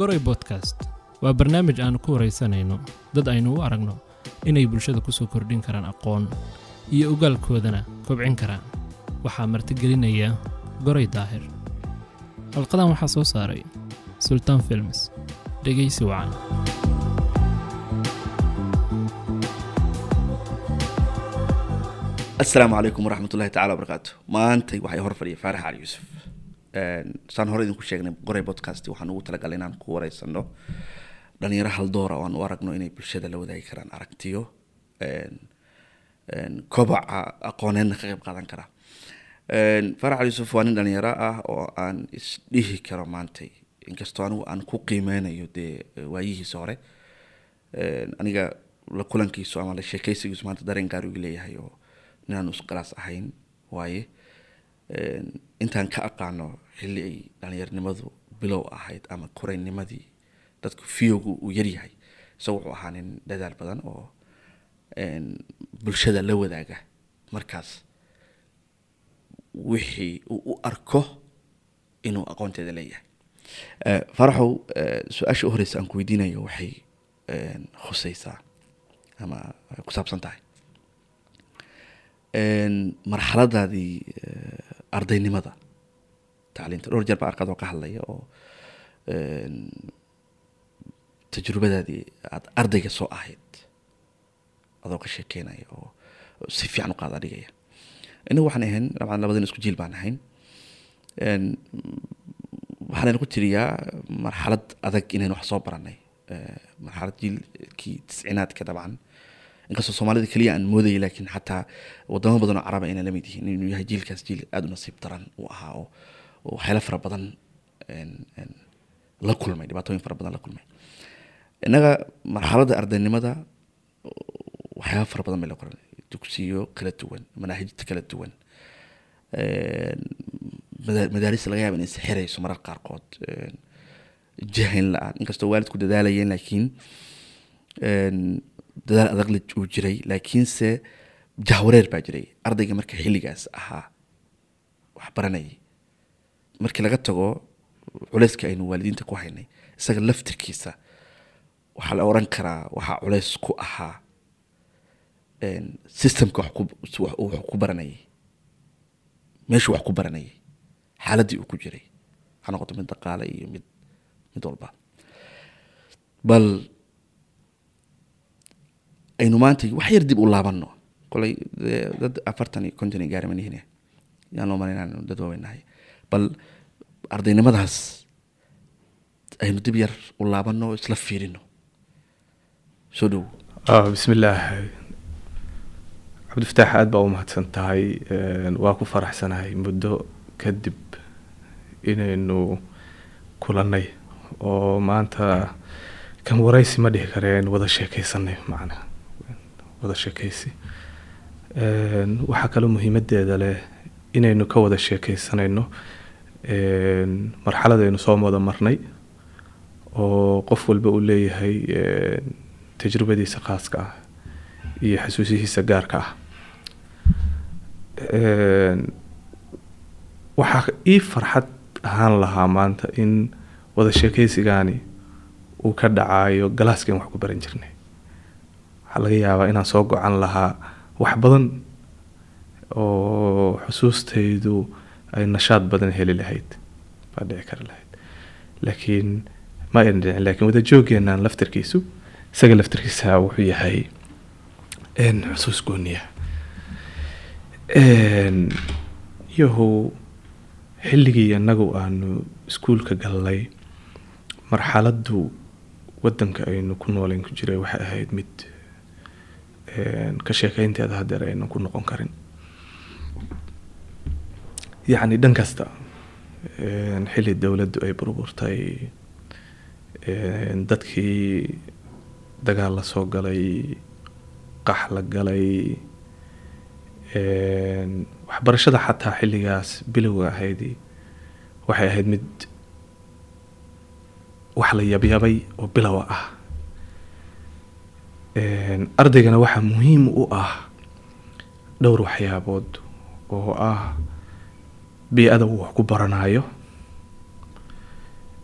goray bodkast waa barnaamij aanu ku waraysanayno dad aynu u aragno inay bulshada ku soo kordhin karaan aqoon iyo ogaalkoodana kobcin karaan. Waxaa martigelinaya goray daahir. Halqadan waxaa soo saaray sultaan films. Dhegaysi wacan. Asalaamu calaykum waraxmat tacala wabarakaatu maantay waxay hor fadhiya faarax cali yuusuf saan hore idinku sheegnay qoray podcast waxaan ugu talagalay inaan ku wareysano dhalinyaro haldoora oo aan u aragno inay bulshada la wadaagi karaan aragtiyo kobaca aqooneedna ka qeyb qaadan kara. Faarax cali yuusuf waa nin dhalinyaro ah oo aan isdhihi karo maantay. Inkastoo anigu aan ku qiimeynayo dee waayihiisa hore aniga la kulankiisu ama la sheekeysigiisu maanta dareen gaar ugu leeyahay oo inaanu isqalaas ahayn waaye intaan ka aqaano xilli ay dhalinyarnimadu bilow ahayd ama koraynimadii dadku fiyowgu uu yaryahay isaga wuxuu ahaa nin dadaal badan oo bulshada la wadaaga. Markaas wixii uu u arko inuu aqoonteeda leeyahay. Faraxow su'aasha u horeysa aan ku weydiinayo waxay khuseysaa ama ku saabsan tahay. Marxaladaadii ardaynimada tacliinta dhowr jeer baa arkaad oo ka hadlaya oo tajrubadaadii aada ardayga soo ahayd adoo ka sheekeynaya oo si fiican u qaada dhigaya inagu waxaan ahayn dabcan labadina isku jiil baan ahayn. Waxaanayna ku tiriyaa marxalad adag inaynu wax soo baranay marxalad jiilkii tiscinaadka dabcan inkastoo soomaalida keliya aan moodayay laakiin xataa wadamo badan oo caraba ayna la mid yihiin. Inuu yahay jiilkaas jiil aada u nasiib daran uu ahaa oo waxyaalo fara badan la kulmay dhibaatooyin fara badan la kulmay. Innaga marxaladda ardaynimada waxyaaba fara badan bay la kulmay. Dugsiyo kala duwan manaahijta kala duwan madaaris laga yaaba inay sixirayso marar qaarkood jahayn la'aan. Inkastoo waalidku dadaalayeen laakiin dadaal adag la uu jiray laakiinse jahwareer baa jiray. Ardayga marka xilligaas ahaa wax baranayay markii laga tago culeyska aynu waalidiinta ku haynay isaga laftirkiisa waxaa la oran karaa waxaa culeys ku ahaa systemka wax ku baranayay meeshuu wax ku baranayay xaaladdii uu ku jiray. Ha noqoto mid dhaqaale iyo mid mid walba. Bal aynu maanta wax yar dib u laabano kolay dad afartan iyo konton gaari manihin yaan loo malan inaan dad waaweynahay. Bal ardaynimadaas aynu dib yar u laabano isla fiirino soo dhow. Bismillaah. Cabdifataax aada baa u mahadsan tahay. Waa ku faraxsanahay muddo kadib inaynu kulannay oo maanta kan waraysi ma dhihi kareen wada sheekeysanay macnaha wada sheekeysi waxaa kaloo muhiimadeeda leh inaynu ka wada sheekeysanayno marxaladaynu soo wada marnay oo qof walba uu leeyahay tajrubadiisa khaaska ah iyo xasuusihiisa gaarka ah. Waxaa ii farxad ahaan lahaa maanta in wada sheekeysigaani uu ka dhacayo galaaskeen wax ku baran jirnay waxaa laga yaabaa inaan soo go-an lahaa wax badan oo xusuustaydu ay nashaad badan heli lahayd baa dhici kari lahayd. Laakiin ma ayna dhicin lakiin wada joogeenaan laftarkiisu isaga laftarkiisa wuxuu yahay xusuus gooniya. Yahow xilligii annagu aanu iskuulka galnay marxaladdu wadanka aynu ku nooleyn ku jiray waxay ahayd mid ka sheekeynteeda hadeer aynan ku noqon karin. Yacni dhan kasta xilli dowladdu ay burburtay dadkii dagaal la soo galay qax la galay waxbarashada xataa xilligaas bilowga ahaydii waxay ahayd mid wax la yabyabay oo bilowa ah ardaygana waxaa muhiim u ah dhowr waxyaabood oo ah bii-ada uu wax ku baranayo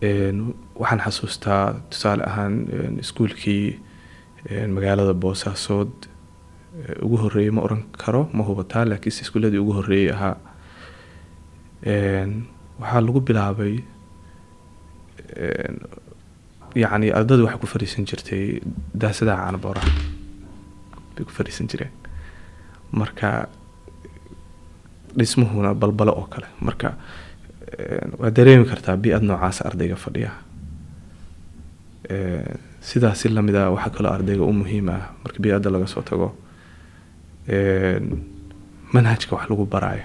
Een, waxaan xasuustaa tusaale ahaan iskuulkii magaalada boosaasood ugu horreeyey ma oran karo ma hubataa laakiinse iskuuladii ugu horreeyey ahaa. Waxaa lagu bilaabay een, yacni ardadu waxay ku fadhiisan jirtay daasadaha caanabooraha bay ku fadhiisan jireen. Marka dhismuhuna balbalo oo kale. Marka een, waa dareemi kartaa bi-ad noocaas ardayga fadhiya. Een, sidaas si la mid ah waxaa kaloo ardayga u muhiim ah. Marka bi-adda laga soo tago een, manhajka wax lagu baraayo.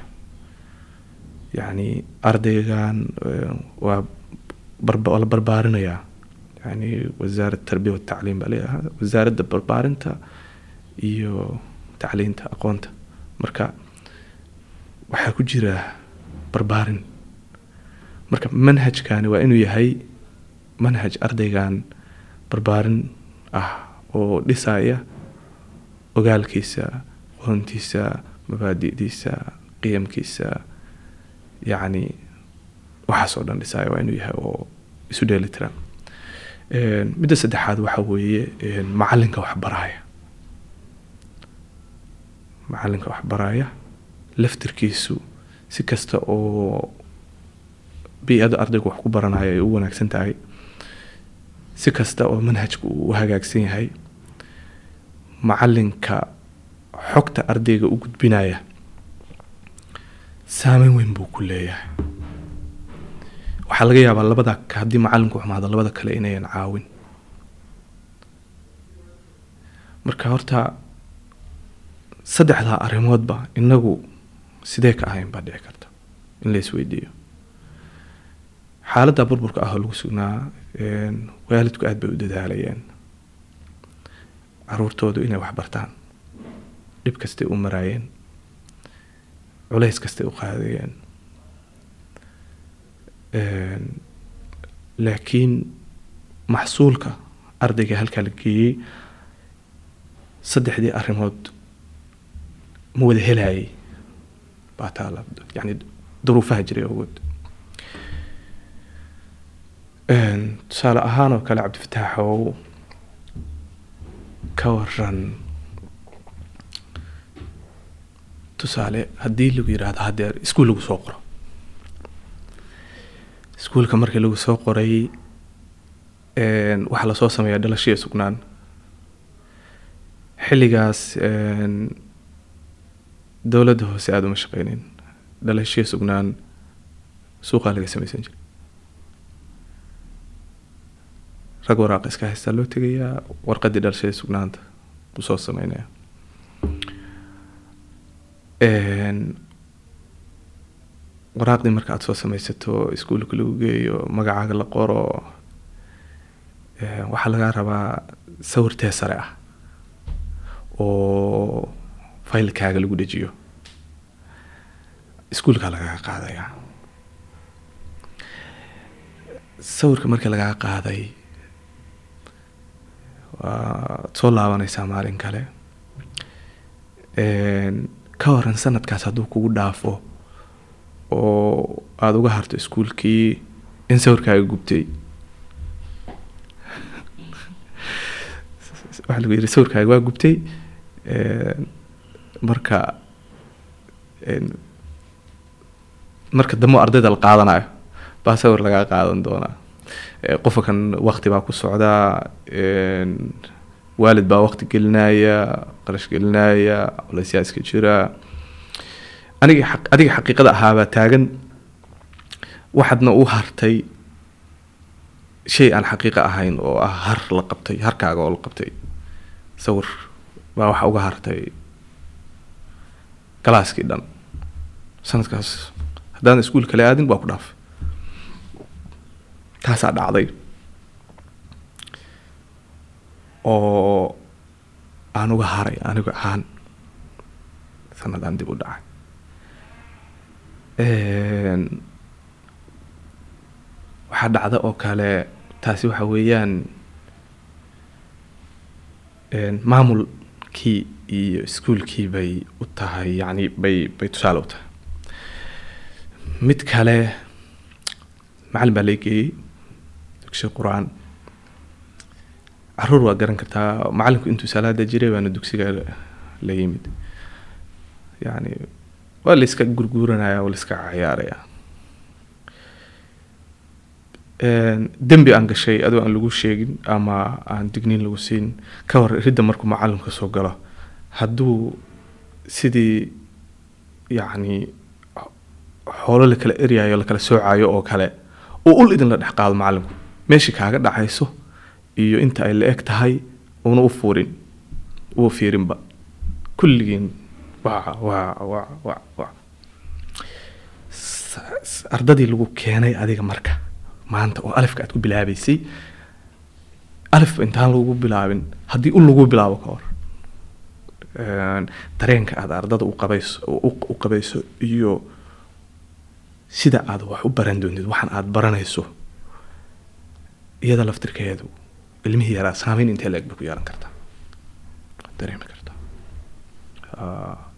Yacni ardaygan waa barba- waa la barbaarinayaa yani wasaaradda tarbiya watacliim baa leeyahay wasaaradda barbaarinta iyo tacliinta aqoonta marka waxaa ku jira barbaarin marka manhajkani waa inuu yahay manhaj ardaygan barbaarin ah oo dhisaya ogaalkiisa aqoontiisa mabaadi'diisa qiyamkiisa yacni waxaas oo dhan dhisaya waa inuu yahay oo isu dheelitiran midda saddexaad waxaa weeye macalinka waxbaraya macalinka waxbaraya laftirkiisu si kasta oo bi-ada ardaygu wax ku baranayo ay u wanaagsan tahay si kasta oo manhajku uu u hagaagsan yahay macalinka xogta ardayga u gudbinaya saameyn weyn buu ku leeyahay waxaa laga yaabaa labada haddii macalinku xumaado labada kale inayan caawin. Marka horta saddexdaa arrimoodba inagu sidee ka ahayn baa dhici karta in la isweydiiyo. Xaaladda burburka ah oo lagu sugnaa waalidku aad bay u dadaalayeen. Caruurtoodu inay wax bartaan. Dhib kastay u maraayeen. Culays kastay u qaadayeen. Een, laakiin maxsuulka ardayga halkaa la geeyey saddexdii arrimood ma wada helayay baa taala yani duruufaha jiray awgood Een, tusaale ahaan oo kale cabdifataaxow ka waran tusaale haddii lagu yidhaahdo haddeer iskuul lagu soo qoro iskuulka markii lagu soo qoray waxaa la soo sameeyaa dhalashiya sugnaan. Xilligaas dowladda hoose aada uma shaqeynin dhalashiya sugnaan suuqaa laga sameysan jiray. Rag waraaq iska haystaa loo tegayaa warqadii dhalashada sugnaanta buu soo sameynaya waraaqdii marka aada soo sameysato iskuulka lagu geeyo magacaaga la qoro waxaa lagaa rabaa sawir tee sare ah oo faylkaaga lagu dhejiyo iskuulkaa lagaga qaadaya sawirka markii lagaa qaaday waad soo laabanaysaa maalin kale ka waran sanadkaas hadduu kugu dhaafo oo aada uga harto iskuulkii in sawirkaaga gubtay. Waxaa lagu yidhi sawirkaaga waa gubtay marka marka dambe oo ardayda la qaadanayo baa sawir lagaa qaadan doonaa. Qofka kan waqti baa ku socdaa waalid baa waqti gelinaya qarash gelinaya culaysyaa iska jira adiga xaqiiqada ahaabaa taagan. Waxaadna u hartay shay aan xaqiiqa ahayn oo ah har la qabtay harkaaga oo la qabtay. Sawir baa waxa uga hartay galaaskii dhan. Sanadkaas haddaan iskuul kale aadin waa ku dhaaf. Taasaa dhacday. Oo aan uga haray aniga ahaan sanadaan dib u dhacay waxaa dhacda oo kale taasi waxa weeyaan maamulkii iyo iskuulkii bay u tahay yacni bay bay tusaale u tahay. Mid kale macalin baa lay geeyey dugsi qur'aan. Caruur waa garan kartaa macalinku intuu salaada jiray baana dugsiga la yimid. Yani waa la iska gurguuranaya waa la iska cayaaraya dembi aan gashay adoo aan lagu sheegin ama aan digniin lagu siin ka hor ridda markuu macalinku soo galo. Hadduu sidii yacni xoolo la kala eryayo la kala soocayo oo kale uu ul idinla dhex qaado macalinku meeshii kaaga dhacayso iyo inta ay la eg tahay una u fuurin uu fiirinba. Kulligiin ardadii lagu keenay adiga marka. Maanta oo alifka aad ku bilaabaysay. Alif intaan lagu bilaabin haddii ul lagu bilaabo ka hor dareenka aad ardada u qabayso u iyo sida aad wax u baran doontid waxaan aad baranayso iyada laftirkeedu ilmihii yaraa saameyn intee la-eg bay ku yeelan kartaa. Dareemi kartaa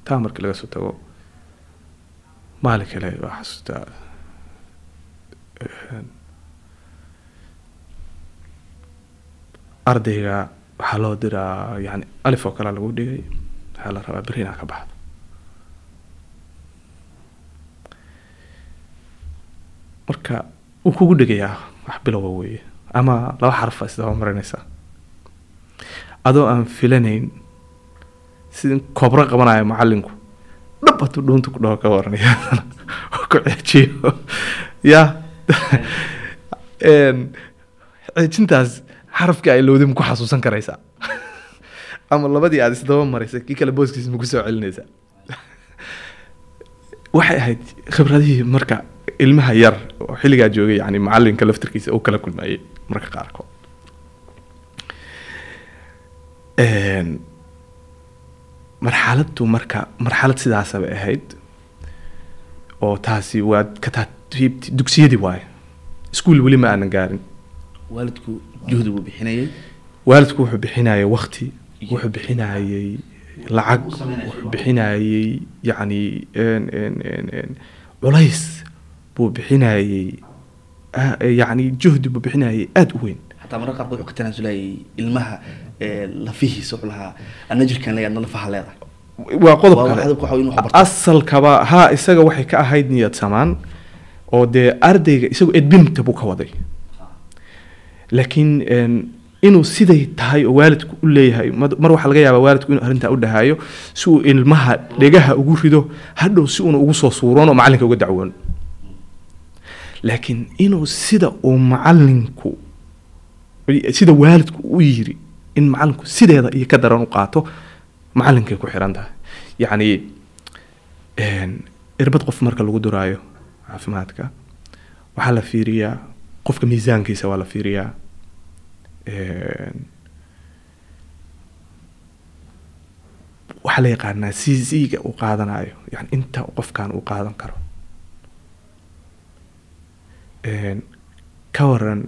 taa markii laga soo tago maalin kale waa xasuustaa ardayga waxaa loo diraa yani alif oo kale lagu dhigay waxaa la rabaa beri inaa ka baxdo marka wuu kugu dhegayaa wax bilowa weeye ama laba xarfa isdaba marinaysaa adoo aan filanayn sidin koobro qabanayo macalinku dhab hadduu dhuunta ku dhaho ka waranaya ku ceejiyo. Ya. Ceejintaas xarafkii ay lowdi ma ku xasuusan karaysaa? Ama labadii aad isdaba maraysa kii kale booskiisa ma ku soo celinaysaa? Waxay ahayd khibradihii marka ilmaha yar oo xilligaa joogay yani macalinka laftirkiisa uu kala kulmayay marka qaarkood marxaladdu marka marxalad sidaasabay ahayd oo taasi waa ka taatiibti dugsiyadii waaye. Iskuol weli ma aanan gaarin. Waalidku juhdi buu bixinayay waalidku wuxuu bixinayay wakti wuxuu bixinayay lacag wuxuu bixinayay yacni culays buu bixinayay yacni juhdi buu bixinayay aada u weyn xataa mararka qaarkood wuxuu ka ilmaha lafihiisa wuxuu lahaa. Ana jirkaan leeyahay adna lafaha leedahay. Waa qodob Waa kale. hadalku waxa weeye inuu wax barto. asalkaba ha isaga waxay ka ahayd niyad samaan oo dee ardayga isagu edbinta buu ka waday. Laakiin inuu siday tahay oo waalidku u leeyahay mar waxaa laga yaabaa waalidku inuu arrintaa u dhahayo si uu ilmaha dhegaha ugu rido hadhow si uuna ugu soo suuroon oo macalinka uga dacwoon. Laakiin inuu sida uu macalinku sida waalidku u yiri in macalinku sideeda iyo ka daran u qaato macalinkay ku xiran tahay. Yacni irbad qof marka lagu duraayo caafimaadka waxaa la fiiriyaa qofka miisaankiisa waa la fiiriyaa. Waxaa la yaqaanaa cc-ga uu qaadanayo yani inta qofkan uu qaadan karo. Ka waran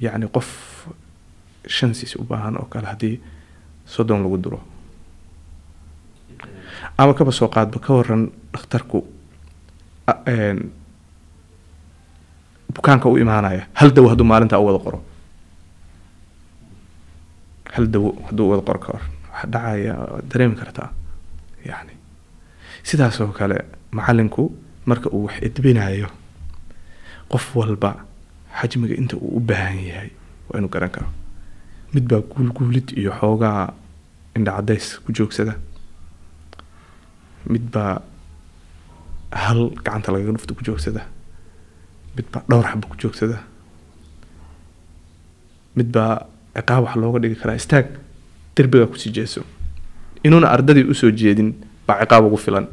yacni qof shan cc u baahan oo kale haddii soddon lagu duro ama kaba soo qaadba ka waran dhakhtarku bukaanka u imaanaya hal dawo hadduu maalintaa u wada qoro hal dawo hadduu u wada qoro ka hor waxaa dhacaya dareemi kartaa yani sidaas oo kale macalinku marka uu wax edbinayo qof walba xajmiga inta uu u baahan yahay waa inuu garan karo. Mid baa guulguulid iyo xoogaa indha cadays ku joogsada. Mid baa hal gacanta lagaga dhufto ku joogsada. Mid baa dhowr xaba ku joogsada. Mid baa ciqaab wax looga dhigi karaa istaag derbiga ku sii jeeso. Inuuna ardadii u soo jeedin baa ciqaab ugu filan.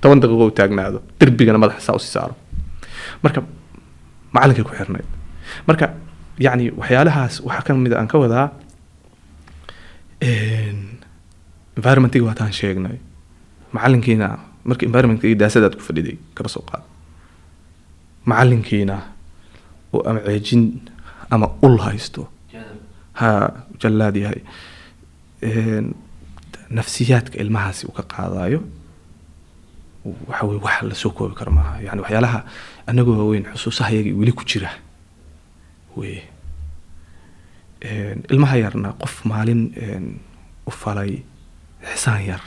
Toban daqiiqo u taagnaado derbigana madaxa saa u sii saaro. Marka macalinkay ku xirnayd. Marka yacni waxyaalahaas waxaa ka mid a aan ka wadaa environmentiga waataan sheegnay. Macalinkiina marka environmentka daasadaad ku fadhiday kaba soo qaad. Macalinkiina oo ama ceejin ama ul haysto ha jallaad yahay nafsiyaadka ilmahaasi uu ka qaadayo waxa wax la soo koobi karo maaha. Yani waxyaalaha anagoo waaweyn xusuusaha yagii weli ku jira. Weye ilmaha yarna qof maalin u falay xisaan yar.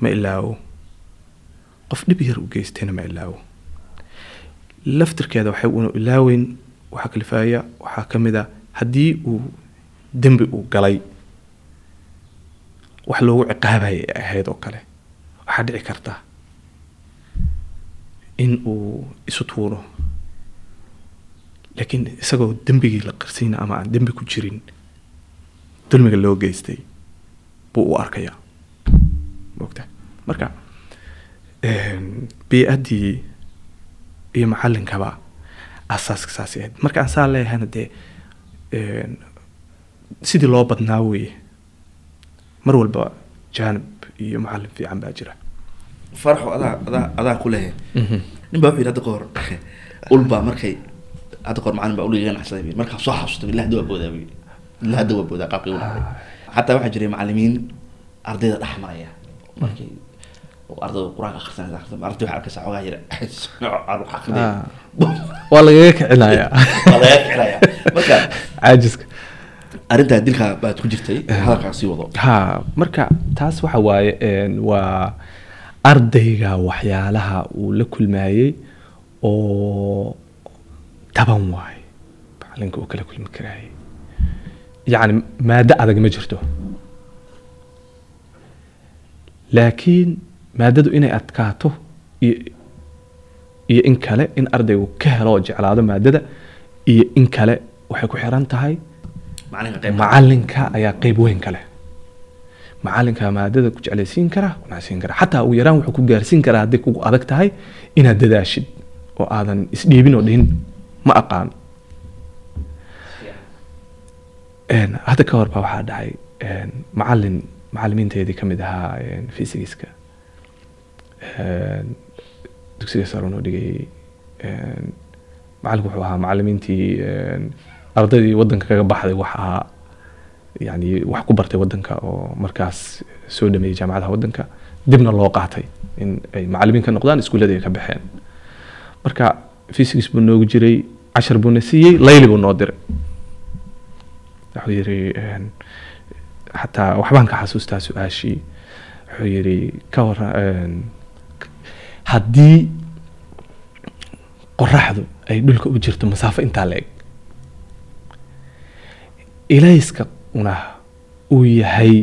Ma ilaawo. Qof dhib yar u geystayna ma ilaawo. Laftirkeeda waxay una ilaaweyn waxaa kalifaaya waxaa ka mid a haddii uu dembi uu galay wax loogu ciqaabayay ay ahayd oo kale. Waxaa dhici karta in uu isu tuuro. Laakiin isagoo dembigii la qarsiina ama aan dembi ku jirin dulmiga loo geystay buu u arkayaa. Mogta marka een, bii-addii iyo macalinkaba asaaska saas ahayd. Marka aan saa leeyahayna dee een, sidii loo badnaa weye mar walba jaanib iyo macalin fiican baa jira farxo adaa adaa adaa ku leeyahay nin baa yidhi hadda ka hor ulbaa markay hadda kahor macalin baa uliga ganacsaday markaa soo xasuusta ilaa hadda waa boodaa bu ilaa hadda waa boodaa qaabkii u dhacday xataa waxaa jiray macalimiin ardayda dhex maraya. Markii ardayda qur'aanka akhrisanaysa akhrisan arday waxaa arkaysa xoogaa xaqday Ah. waa lagaga kicinayaa waa laga kicinayaa marka caajiska. arrintaa dilkaa baad ku jirtay hadalkaa sii wado. Ha marka taas waxa waaye waa ardayga waxyaalaha uu la kulmayey oo taban waaye macalinka uu kala kulmi karaayay yacni maado adag ma jirto. Laakiin maadadu inay adkaato iyo iyo in kale in ardaygu ka helo oo jeclaado maadada iyo in kale waxay ku xiran tahay macalinka macalinka ayaa qeyb weyn ka leh macalinka maadada ku jeclaysiin kara kunacsiin kara. Xataa ugu yaraan wuxuu ku gaarsiin karaa hadday kugu adag tahay inaad dadaashid oo aadan isdhiibin oo dhihin. Ma aqaan. Hadda ka hor baa waxaa dhacay macalin macalimiinteedii ka mid ahaa Een, dugsiga sare noo dhigayay macalinku wuxuu ahaa macalimiintii ardaydii wadanka kaga baxday wax ahaa yani wax ku bartay wadanka oo markaas soo dhameeyey jaamacadaha wadanka dibna loo qaatay in ay macalimiin ka noqdaan iskuullada ay ka baxeen. Marka physics buu noogu jiray cashar buuna siiyey layli buu noo diray. Wuxuu een, xataa waxbaan ka xasuustaa su'aashii. Wuxuu yidhi ka waran een, haddii qoraxdu ay dhulka u jirto masaafo intaa la eg ilayska una uu yahay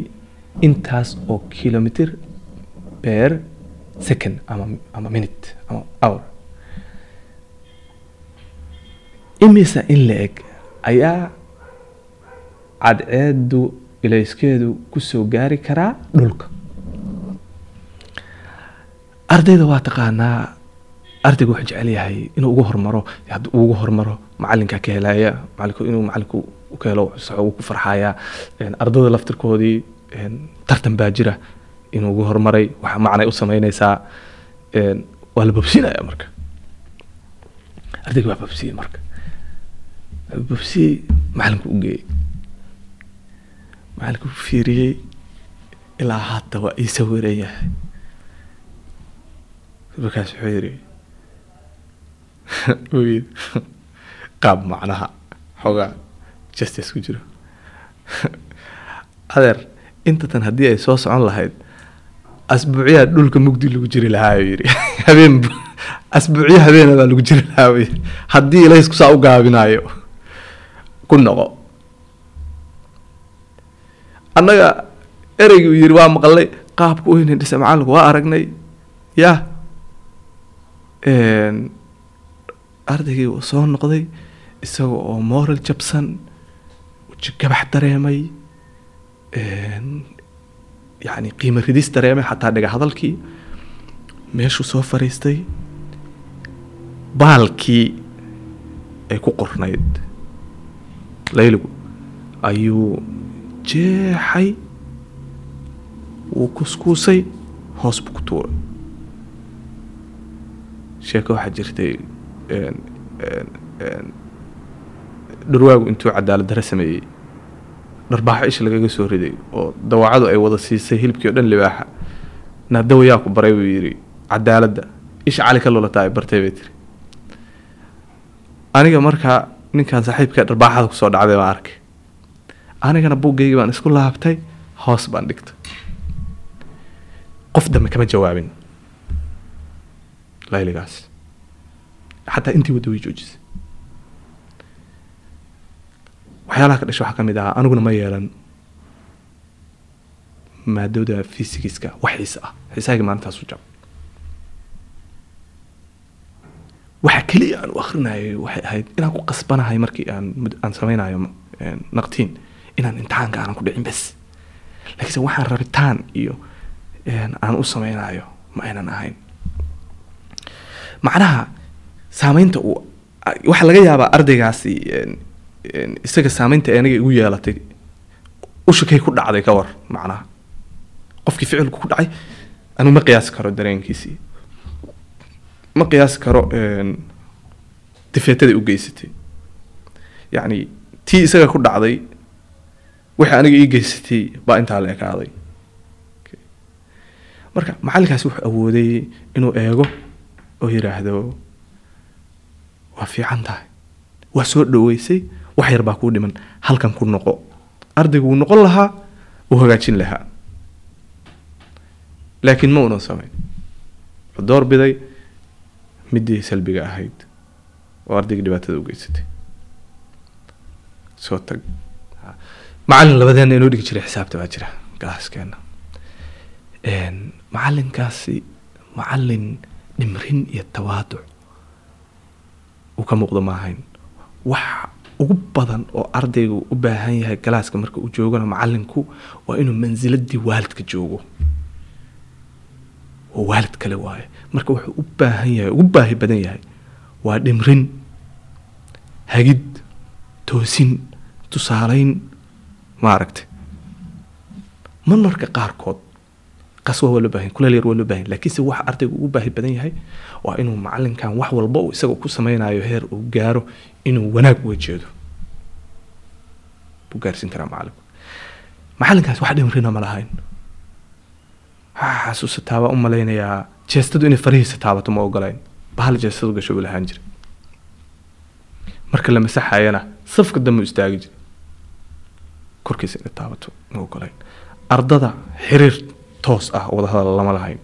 intaas oo kilomitr per second ama ama minute ama hour. Imisa in la eg ayaa cadceedu ilayskeedu ku soo gaari karaa dhulka. Ardayda waa taqaanaa ardayga wuxuu jecel yahay inuu ugu hormaro ugu hormaro macalinka ka helaya macalinku inuu macalinku helo uu ku farxayaa Een, ardayda laftirkoodii tartan baa jira inuu ugu hormaray. Waxa macnay u sameynaysaa waa la bobsinaya marka. Ardayga waa bobsiyey marka. Bobsiyey macalinku u geeyey. Macalinku u fiiriyey ilaa hadda waa ii sawiran yahay. Markaas wuxuu yidhi qaab macnaha xoogaa justice ku jiro. Adeer intatan haddii ay soo socon lahayd asbuucyaa dhulka mugdi lagu jiri lahaa yidhi. Habeen asbuucyo habeena baa lagu jiri lahaa haddii ilaysku saa u gaabinayo ku noqo. Annaga ereygii uu yidhi waa maqalnay qaabka u hinin dhisa macalinku waa aragnay. Een, ardaygii soo noqday isaga oo moral jabsan gabax dareemay Een, yacni qiimo ridis dareemay xataa dhiga hadalkii. Meeshuu soo fariistay. Baalkii ay ku qornayd. Layligu ayuu jeexay. Wuu kuskuusay hoos buu ku tuuray. Sheeko waxaa jirtay dhurwaagu intuu cadaalad dare sameeyey dharbaaxo isha lagaga soo riday oo dawacadu ay wada siisay hilibkii oo dhan libaaxa. Naadawa yaa ku baray buu yidhi cadaaladda isha cali ka lulataa ay bartay bay tiri. Aniga markaa ninkan saaxiibka dharbaaxada ku soo dhacday baan arkay. Anigana buuggeygii baan isku laabtay hoos baan dhigtay. Qof dambe kama jawaabin. Layligaas xataa intii wadda joojisay waxyaalaha ka dhashay waxaa ka mid ahaa aniguna ma yeelan. Maadooda fysigiska wax xiise ah xiisahaygii maalintaas u jab. Waxa keliya aan u akrinayay waxay ahayd inaan ku qasbanahay markii aan aan sameynayo een, naqtiin inaan imtixaanka aanan ku dhicin bes. Laakiinse waxaan rabitaan iyo een, aan u sameynayo ma aynan ahayn. Macnaha saameynta uu waxaa laga yaabaa ardaygaasi een, isaga saameynta aniga igu yeelatay ushakay ku dhacday ka war macnaha. Qofkii ficilku ku dhacay anigu ma qiyaasi karo dareenkiisii. Ma qiyaasi karo difeetaday u geysatay. Yacni tii isaga ku dhacday wixii aniga ii geysatay baa intaa la ekaaday. Marka macallinkaasi wuxuu awooday inuu eego oo yidhaahdo waa fiican tahay. Waa soo dhoweysay wax yar baa kuu dhiman halkan ku noqo. Ardaygu wuu noqon lahaa wuu hagaajin lahaa. Laakiin ma unan samayn. Wuxuu door biday midii salbiga ahayd oo ardaygii dhibaatada u geysatay. Soo tag. Macallin labadeena inoo dhigi jiray xisaabta baa jira galaaskeena Een, macallinkaasi macallin dhimrin iyo tawaaduc. Uu ka muuqdo ma ahayn wax ugu badan oo ardaygu u baahan yahay galaaska marka uu joogana macallinku waa inuu mansiladii waalidka joogo. Oo waalid kale waaye. Marka wuxuu u baahan yahay ugu baahi badan yahay waa dhimrin hagid toosin tusaaleyn maaragtay. Marmarka qaarkood qaswa waa loo baahan kuleel yar waa loo baahan laakiinse waxa ardaygu ugu baahi badan yahay waa inuu macallinkan wax walba uu isaga ku sameynayo heer uu gaaro inuu wanaag uga buu gaarsiin karaa macallinku macallinkaas wax dhimrina ma lahayn. Waxaa baa u malaynayaa. Jeestadu inay farihiisa taabato ma ogolayn. Bahal jeestadu gasho buu lahaan jiray. Marka la masaxayana safka dambe istaagi jiray. Korkiisa inay taabato ma ogolayn. Ardada xiriir toos ah wada hadal lama lahayn.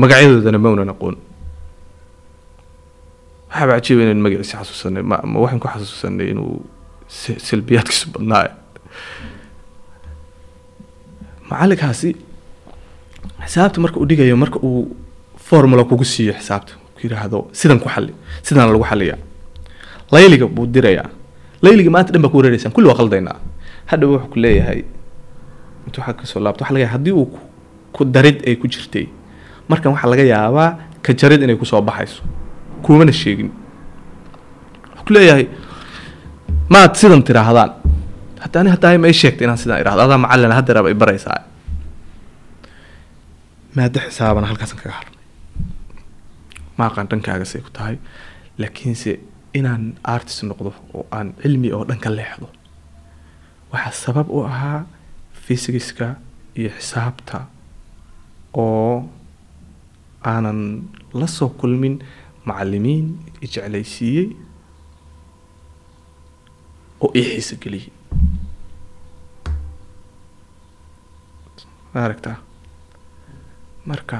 Magacyadoodana ma unan aqoon waxaaba cajiiba inaan magaciisa xasuusanay ma waxaan ku xasuusanay inuu silbiyaadkiisu badnaayo. Macallinkaasi xisaabta marka uu dhigayo marka uu formula kugu siiyo xisaabta ku yidhaahdo sidan ku xalli sidan lagu xalliyaa. Layliga buu dirayaa. Layliga maanta dhan baa ku wareereysaan kulli waa qaldaynaa. Hadha wuxuu ku leeyahay intuu xag ka soo laabto waxa laga haddii uu ku- darid ay ku jirtay. Markan waxaa laga yaabaa ka jarid inay ku soo baxayso. Kuumana sheegin. Wuxuu ku leeyahay maad sidan tidhaahdaan hadda ani haddaa ma ii sheegtay inaan sidan idhahdo. Adaa macallin hadda raba i baraysaa. Maada xisaabana halkaasan kaga hadlay. Ma aqaan dhankaagasay ku tahay laakiinse inaan artist noqdo oo aan cilmi oo dhan ka leexdo waxaa sabab u ahaa fysigiska iyo xisaabta oo aanan la soo kulmin macallimiin i jeclaysiiyey oo ii xiiso geliyey ma aragtaa? Marka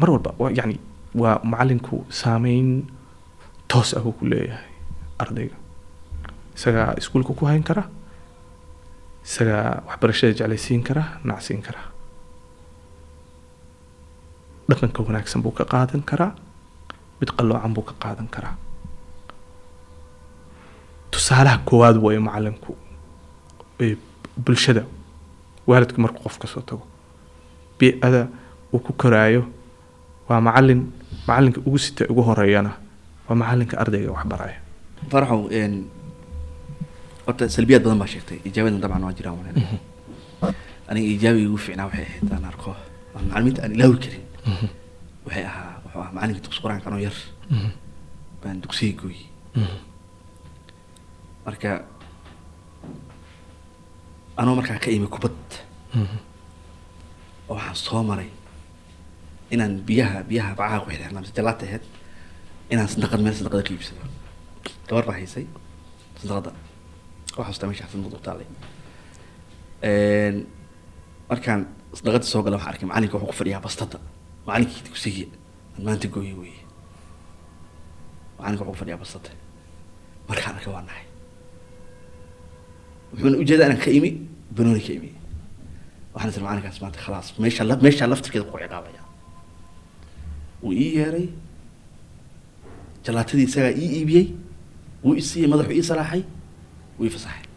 mar walba waa yani waa macallinku saameyn toos ah ku leeyahay ardayga. Isagaa iskuulka ku hayn kara isagaa waxbarashada jeclaysiin kara nacsiin kara dhaqanka wanaagsan buu ka qaadan karaa. Mid qalloocan buu ka qaadan karaa. Tusaalaha koowaad waayo macallinku ee bulshada waalidka markuu qof ka soo tago. Bii-ada uu ku koraayo waa macallin macallinka ugu sita ugu horeeyana waa macallinka ardayga wax baraya. Faraxow horta salbiyaad badan baa sheegtay. Ijaabadan dabcan waa jiraan walaal aniga ijaabigii ugu fiicnaa waxay ahayd aan arko. Aan macalimiinta aan ilaawi karin waxay ahaa wuxuu ahaa macalinka dugsi qur'aanka anoo yar. Baan dugsiga gooyey marka anoo markaa ka imi kubad oo waxaan soo maray inaan biyaha biyaha bacaha ku xidhxirnaa mise jalaata ahayd inaan sadaqad meel sadaqada ka iibsado. Gabar baa haysay sandaqada oo xasuustaa meesha sandaqada u taalay. Markaan sandaqada soo gala waxaan arkay macalinka wuxuu ku fadhiyaa bastada macalinkii dugsiga aan maanta gooyey weeye. Macalinka wuxuu fadhiyaa bastada markaan arkay waa nahay. Wuxuuna u jeedaa inaan ka imi banooni ka imi. Waxaan isir macalinkaas maanta khalaas. Meesha meeshaa laftirkeeda ku ciqaabaya. Wuu ii yeeray. Jalaatadii isagaa ii iibiyey. Wuu isiiyey madaxuu ii salaaxay. Wuu ii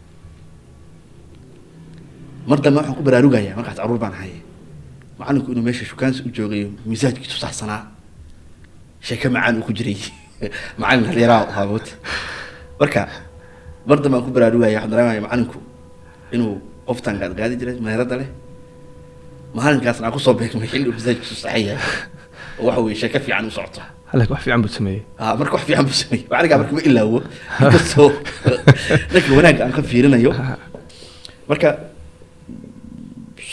mar dambe waxaan ku baraarugayaa. Markaas carruur baan haye macalinku inuu meesha shukaansi u joogayo misaajkiisu saxsanaa. Sheeke macaan uu ku jiray. Macalin halyaraa haaboot marka mar dambe aan ku baraarugaya waxaan dareemaya macalinku inuu qoftan gaadgaadi jiray meherada leh. Maalinkaasna aan ku soo beegmay xilli uu misaajkiisu saxan yahay. Oo waxa weye sheeke fiican u socoto. Halak wax fiican buu sameeyey. Ah marka wax fiican buu sameeyey. Macaligaa marka ma ilaawo. Inkastoo dhanka wanaagga aan ka fiirinayo. Marka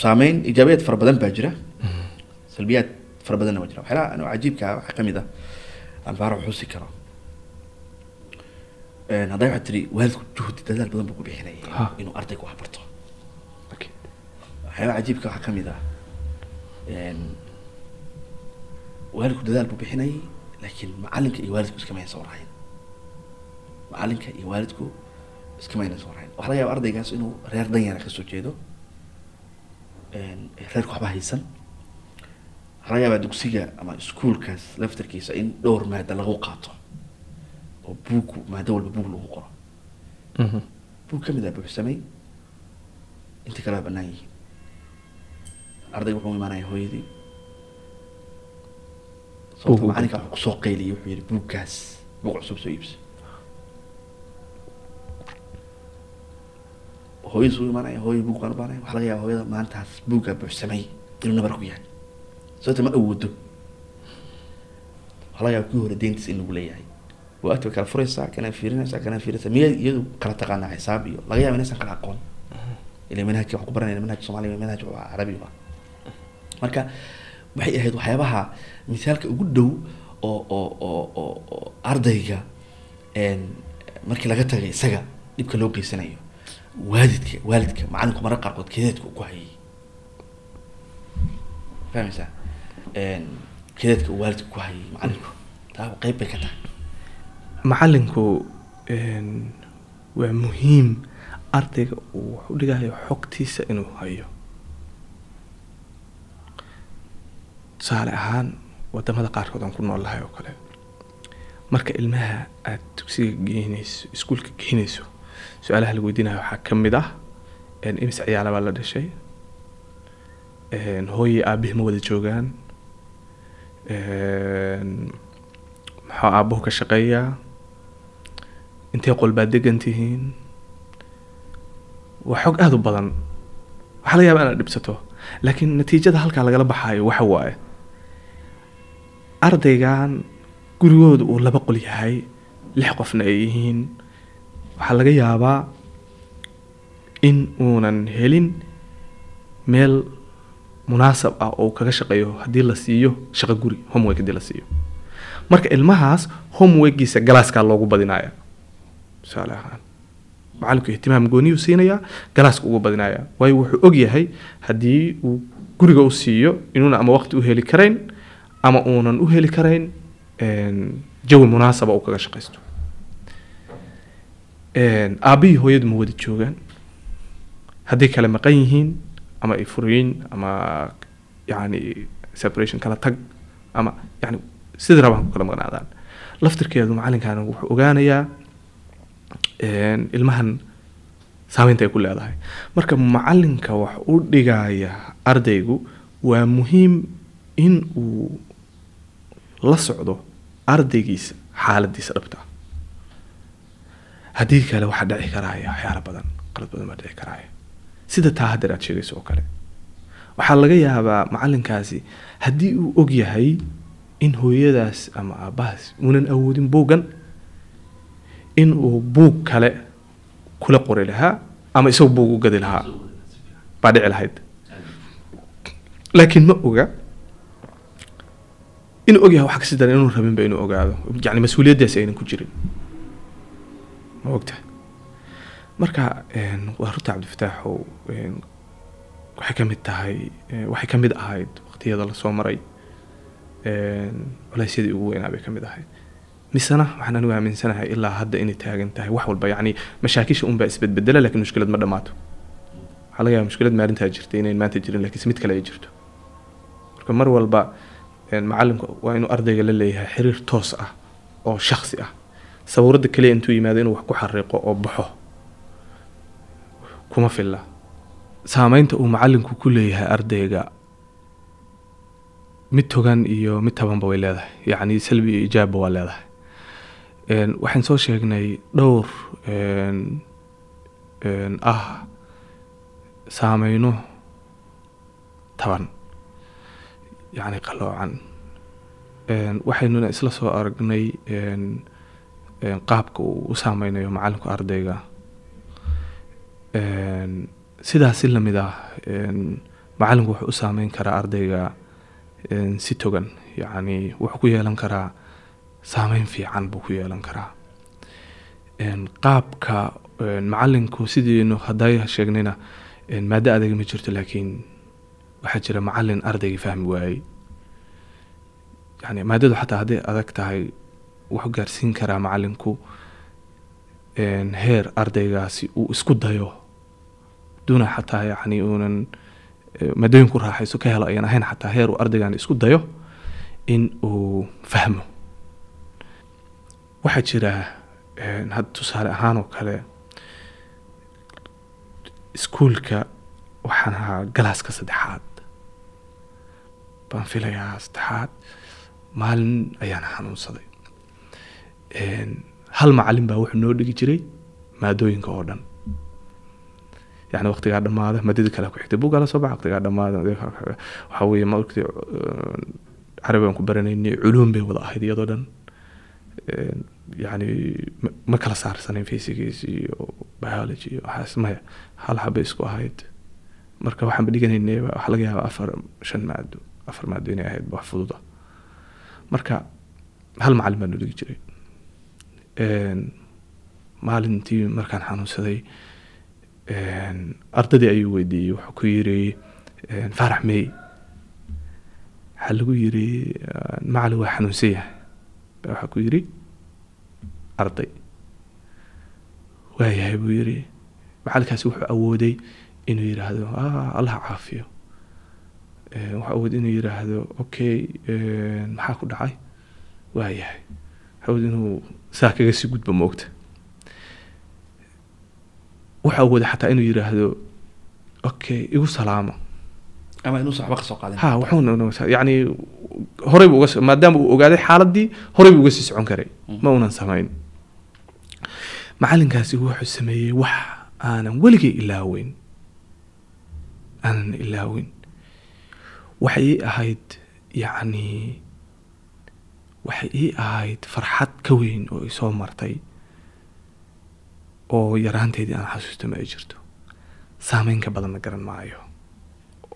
saameyn ijaabiyaad fara badan baa jira. Salbiyaad fara badanna waa jira. Waxyaalaha anoo cajiibka ah waxaa ka mid ah aan baaro xusi karo. Hadday waxaad tiri waalidku juhdi dadaal badan buu ku bixinayay Ha. inuu ardayga wax barto Okay. waxyaalaha cajiibka waxaa ka mid ah waalidku dadaal buu bixinayay laakiin macalinka iyo waalidku iskama aynan soo macalinka iyo waalidku iskama aynan soo waxaa laga yaaba ardaygaas inuu reer danyara ka soo jeedo reerku waxba haysan laga yaabaa dugsiga ama iskuolkaas laftarkiisa in dhowr maada lagu qaato. Oo buug maado walba buug lagu qoro. Mhm. buug ka mid ah buuxsamay inta kale waa banaan yihiin. Ardayga wuxuu imaanaya hooyadii. Sababta macalinka wuxuu ku soo qayliyay wuxuu yihi buuggaas buug cusub soo iibso hooyadiis u imaanaya hooya buug baan u baanaya waxaa laga yaaba hooyada maantaas buuggaa buuxsamay inuu nabar ku yahay. Sababta ma awoodo. Waxaa laga yaaba kii hore deyntiis in lagu leeyahay. Waagti way kala furaysaa kana fiirinaysaa kana fiirinaysaa miya iyadu kala taqaanaa xisaab iyo laga yaaba inaysan kala aqoon? Ila manhajka waxaan ku baranayna manhaj soomaaliya manhaj carabi ah marka waxay ahayd waxyaabaha misaalka ugu dhow oo oo oo oo oo ardayga markii laga tagay isaga dhibka loo geysanayo waalidka waalidka macalinku marar qaarkood kedeedka uu ku hayay. Fahmaysaa? Kedeedka uu waalidka ku hayay macalinku taa qeyb bay ka tahay. Macalinku waa muhiim ardayga uu wax u dhigayo xogtiisa inuu hayo. Tusaale ahaan waddamada qaarkood aan ku noolahay oo kale marka ilmaha aada dugsiga geynayso iskuulka geynayso su'aalaha la weydiinayo waxaa ka mid ah imis ciyaala baa la dhashay een, hooyay aabbihi ma wada joogaan maxaa aabbuhu ka shaqeeyaa intee qol baad degan tihiin waa xog aada u badan waxaa laga yaaba inaad dhibsato laakiin natiijada halkaa lagala baxaayo waxa waaye ardaygan gurigooda uu laba qol yahay lix qofna ay yihiin waxaa laga yaabaa in uunan helin meel munaasab ah oo kaga shaqeeyo haddii la siiyo shaqo guri homework haddii la siiyo. Marka ilmahaas homeworkiisa galaaskaa loogu badinaya tusaale ahaan macalinku ihtimaam gooniyuu siinayaa galaaska ugu badinaya waayo wuxuu og yahay haddii uu guriga u siiyo inuuna ama waqti u heli karayn ama uunan u heli karayn jawi munaasaba uu kaga shaqaysto Een, aabbihii hooyadu ma wada joogaan? Hadday kala maqan yihiin ama ay furayin ama yani separation kala tag ama yani sidii rabaan ku kala maqnaadaan. Laftirkeedu macalinkaana wuxuu ogaanayaa ilmahan saameynta ay ku leedahay. Marka macalinka wax u dhigaya ardaygu waa muhiim in uu la socdo ardaygiisa xaaladiisa dhabta haddii kale waxaa dhici karaya waxyaala badan qalad badan baa dhici karaya. Sida taa haddeer aad sheegayso oo kale. Waxaa laga yaabaa macalinkaasi haddii uu og yahay in hooyadaas ama aabbahaas uunan awoodin buuggan in uu buug kale kula qori lahaa ama isagu buug u gadi lahaa. Baa dhici lahayd. Laakiin ma oga inuu og yahay wax kasi daran inuu rabinba inuu ogaado. Yani mas'uuliyaddaasi aynan ku jirin ma ogtahay. Marka een, waa runta cabdifataaxow een, waxay ka mid tahay eh, waxay ka mid ahayd waqtiyada la soo maray. Culeysyadii ugu weynaa bay ka ahayd. Misena waxaan anigu aaminsanahay ilaa hadda inay taagan tahay wax walba. Yacni mashaakisha unbaa isbedbedela laakiin mushkilad ma dhammaato waxaa laga yaaba mushkilad maalintaa jirtay inayn maanta jirin laakiinse mid kale ay jirto. Marka mar walba een, macalinku waa inuu ardayga la leeyahay xiriir toos ah oo shaksi ah sawirada kaliya intuu yimaado inuu wax ku xariiqo oo baxo kuma filla. Saameynta uu macalinku ku leeyahay ardayga mid togan iyo mid tabanba way leedahay. Yacni salbi iyo ijaabba waa leedahay. Waxaan soo sheegnay dhowr ah saameyno taban yacni qaloocan waxaynuna isla soo aragnay qaabka uu u saameynayo macalinku ardayga. Sidaas si la mid ah macalinku wuxuu u saameyn karaa ardayga si togan. Yacni wuxuu ku yeelan karaa saameyn fiican buu ku yeelan karaa. Qaabka macalinku sidiinu hadday sheegnayna maado adag ma jirto laakiin waxaa jira macalin ardaygii fahmi waayey. Yani maadadu xataa hadday adag tahay wuxuu gaarsiin karaa macalinku heer ardaygaasi uu isku dayo. Duna xataa yacni uunan eh, maadooyinku raaxayso ka helo ayaan ahayn xataa heer uu ardaygan isku dayo in uu fahmo. Waxaa jira een, had tusaale ahaan oo kale iskuulka waxaan ahaa galaaska saddexaad. Baan filayaa saddexaad. Maalin ayaan xanuunsaday hal macalin baa wuxuu noo dhigi jiray maadooyinka oo dhan. Yani waqtigaa dhammaada maadadii kale ku xigtay buuggaa la soo baxa waqtigaa dhammaada waxaa markii carabi aan ku baranaynay culuum bay wada ahayd iyadoo dhan. Yani ma- kala saarsanayn physics iyo biology iyo waxaas maya hal xabay isku ahayd. Marka waxaan ba dhiganaynay laga yaabaa afar shan maado afar maado inay ahayd wax fududa. Marka hal macalin baa noo dhigi jiray maalintii markaan xanuunsaday ardadii ayuu weydiiyey wuxuu ku yiri een, faarax mey waxaa lagu yiri "Ah, macalin waa xanuunsan yahay. Waxaa ku yiri arday. Waayahay buu yiri macalinkaasi wuxuu awooday inuu yiraahdo "Ah, allah caafiyo. Wuxuu awooday inuu yiraahdo okay maxaa ku dhacay? Waayahay wuxuu awooday inuu saa kaga sii gudbo moogta wuxuu awooday xataa inuu yiraahdo okay igu salaamo yani horey buu uga maadaama uu ogaaday xaaladii horey buu uga sii socon karay. Ma unan samayn. Macalinkaasi wuxuu sameeyey wax aanan weligay ilaaweyn aanan ilaawin. Waxay ahayd yacni waxay ii ahayd farxad ka weyn oo isoo martay oo yaraanteedii aan xasuusto ma ay jirto. Saameyn ka badanna garan maayo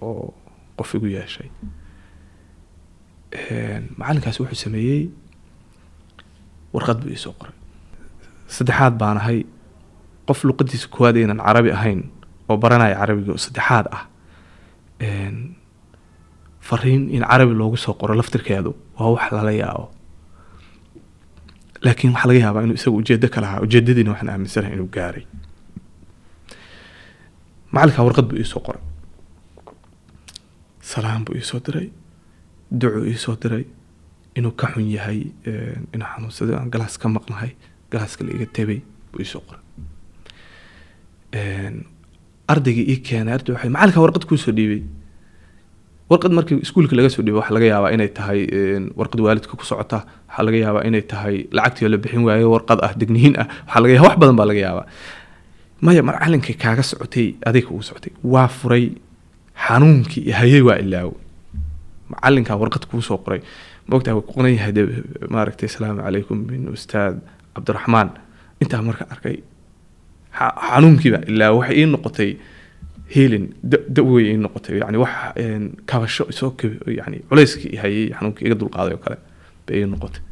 oo qof igu yeeshay. Een, macalinkaasi wuxuu sameeyey warqad buu iisoo qoray. Saddexaad baan ahay. Qof luqadiisa koowaad aynan carabi ahayn oo baranaya carabiga oo saddexaad ah fariin in carabi loogu soo qoro laftirkeedu waa wax lala yaabo laakiin waxaa laga yaabaa inuu isaga ujeedo ka lahaa ujeedadiina waxaan aaminsanahay inuu gaaray. Macalinkaa warqad buu iisoo qoray. Salaan buu iisoo diray. Ducuu iisoo diray. Inuu ka xun yahay een, inuu xanuunsaday aan galaas ka maqnahay galaaska la iga tebay buu iisoo qoray. Een, ardaygii ii keenay arday waxay macalinkaa warqad kuusoo dhiibay warqad markii iskuulka laga soo dhiibay waxaa laga yaabaa inay tahay warqad waalidka ku socota. Waxaa laga yaabaa inay tahay lacagtii la bixin waayo warqad ah degniin ah. Waxaa laga yaabaa wax badan baa laga yaabaa. Maya macalinkii kaaga socotay adiga ugu socotay. Waa furay xanuunkii hayay waa ilaawo. Macalinkaa warqad kuu soo qoray. Maogtaa waa qoran yahay de maaragtay asalaamu calaykum min ustaad cabdiraxmaan intaa marka arkay xa- xanuunkiiba ilaa waxay ii noqotay heelin dawey noqotay. Yani wax kabasho isoo yani culayskii hayay xanuunkii iga dulqaaday oo kale bay noqotay.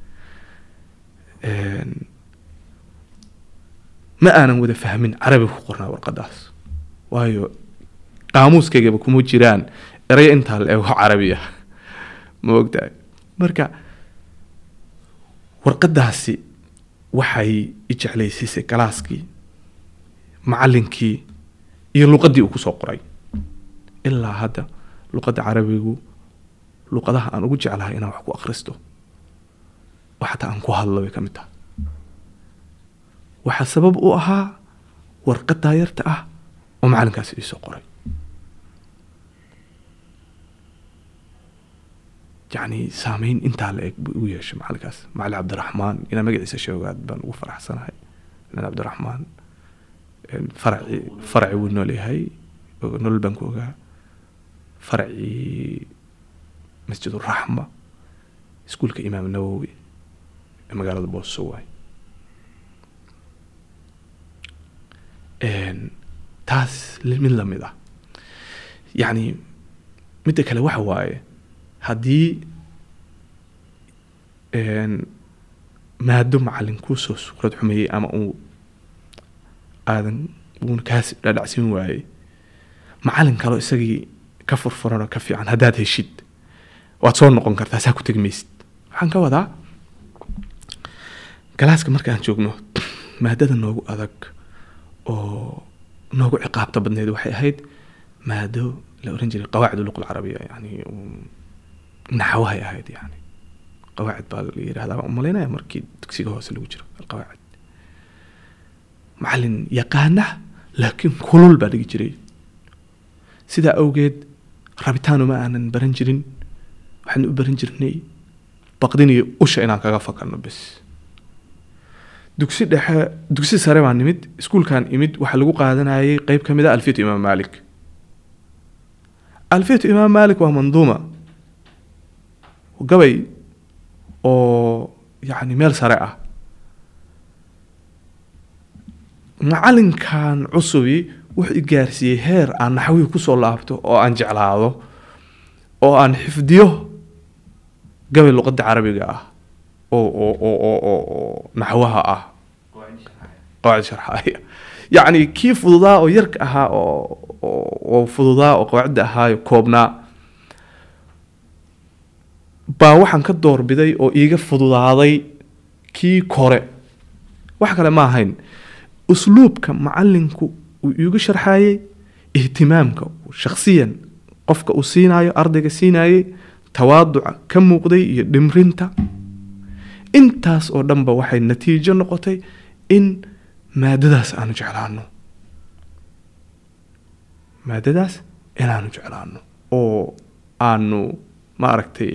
Ma aanan wada fahmin carabiga ku qornaa warqadaas waayo qaamuuskaygaba kuma jiraan eraya intaa la eego carabi ah. Ma ogtahay? Marka warqadaasi waxay i jeclaysiisay galaaskii macallinkii iyo luqaddii uu ku soo qoray. Ilaa hadda luqadda carabigu luqadaha aan ugu jeclahay inaan wax ku akhristo oo xataa aan ku hadlo bay ka mid tahay. Waxaa sabab u ahaa warqaddaa yarta ah oo macallinkaasi iisoo qoray. Yacni saameyn intaa la eg buu igu yeeshay macallinkaas macallin cabdiraxmaan inaan magaciisa sheegaad baan ugu faraxsanahay. Macallin cabdiraxmaan faraci faraci wuu nool yahay nolol baan ku ogaa faracii masjid uraxma iskuulka imaam nawowi ee magaalada booso waay. Taas mid la mid ah. Yacni midda kale waxa waaye haddii maado macallin kuusoo sukrad xumeeyey ama uu aadan uuna kaas dhadhacsin waayey. Macallin kaleo isagii ka furfuran oo ka fiican haddaad heshid waad soo noqon kartaa saa ku tegi maysid waxaan ka wadaa galaaska markaan joogno maadada noogu adag oo noogu ciqaabta badneed waxay ahayd maado la oran jiray qawaacid luqa alcarabiya yani naxwahay ahayd yani qawaacid baa la yirahdaa baan u malaynaya markii dugsiga hoose lagu jiro alqawaacid macallin yaqaana laakiin kulul baa dhigi jiray. Sidaa awgeed rabitaanu ma aanan baran jirin waxaan u baran jirnay baqdin iyo usha inaan kaga fakarno bes. Dugsi dhexe dugsi sare baan nimid iskuulkan imid waxaa lagu qaadanayay qeyb ka mid a alfiyatu imaam malik alfiyatu imaam malik waa manduuma. Gabay oo yacni meel sare ah macallinkan cusubi wuxuu gaarsiiyey heer aan naxwihii ku soo laabto oo aan jeclaado oo aan xifdiyo gabay luqadda carabiga ah oo naxwaha ah. Qawaacid yacni kii fududaa oo yarka ahaa oo fududaa oo qawaacidda ahaayo koobnaa baa waxaan ka doorbiday oo iiga fududaaday kii kore. Wax kale ma ahayn usluubka macallinku uu iigu sharxayey ihtimaamka shakhsiyan qofka uu siinayo ardayga siinayey tawaaduca ka muuqday iyo dhimrinta. Intaas oo dhanba waxay natiijo noqotay in maadadaas aanu jeclaano maadadaas inaanu jeclaano oo aanu ma aragtay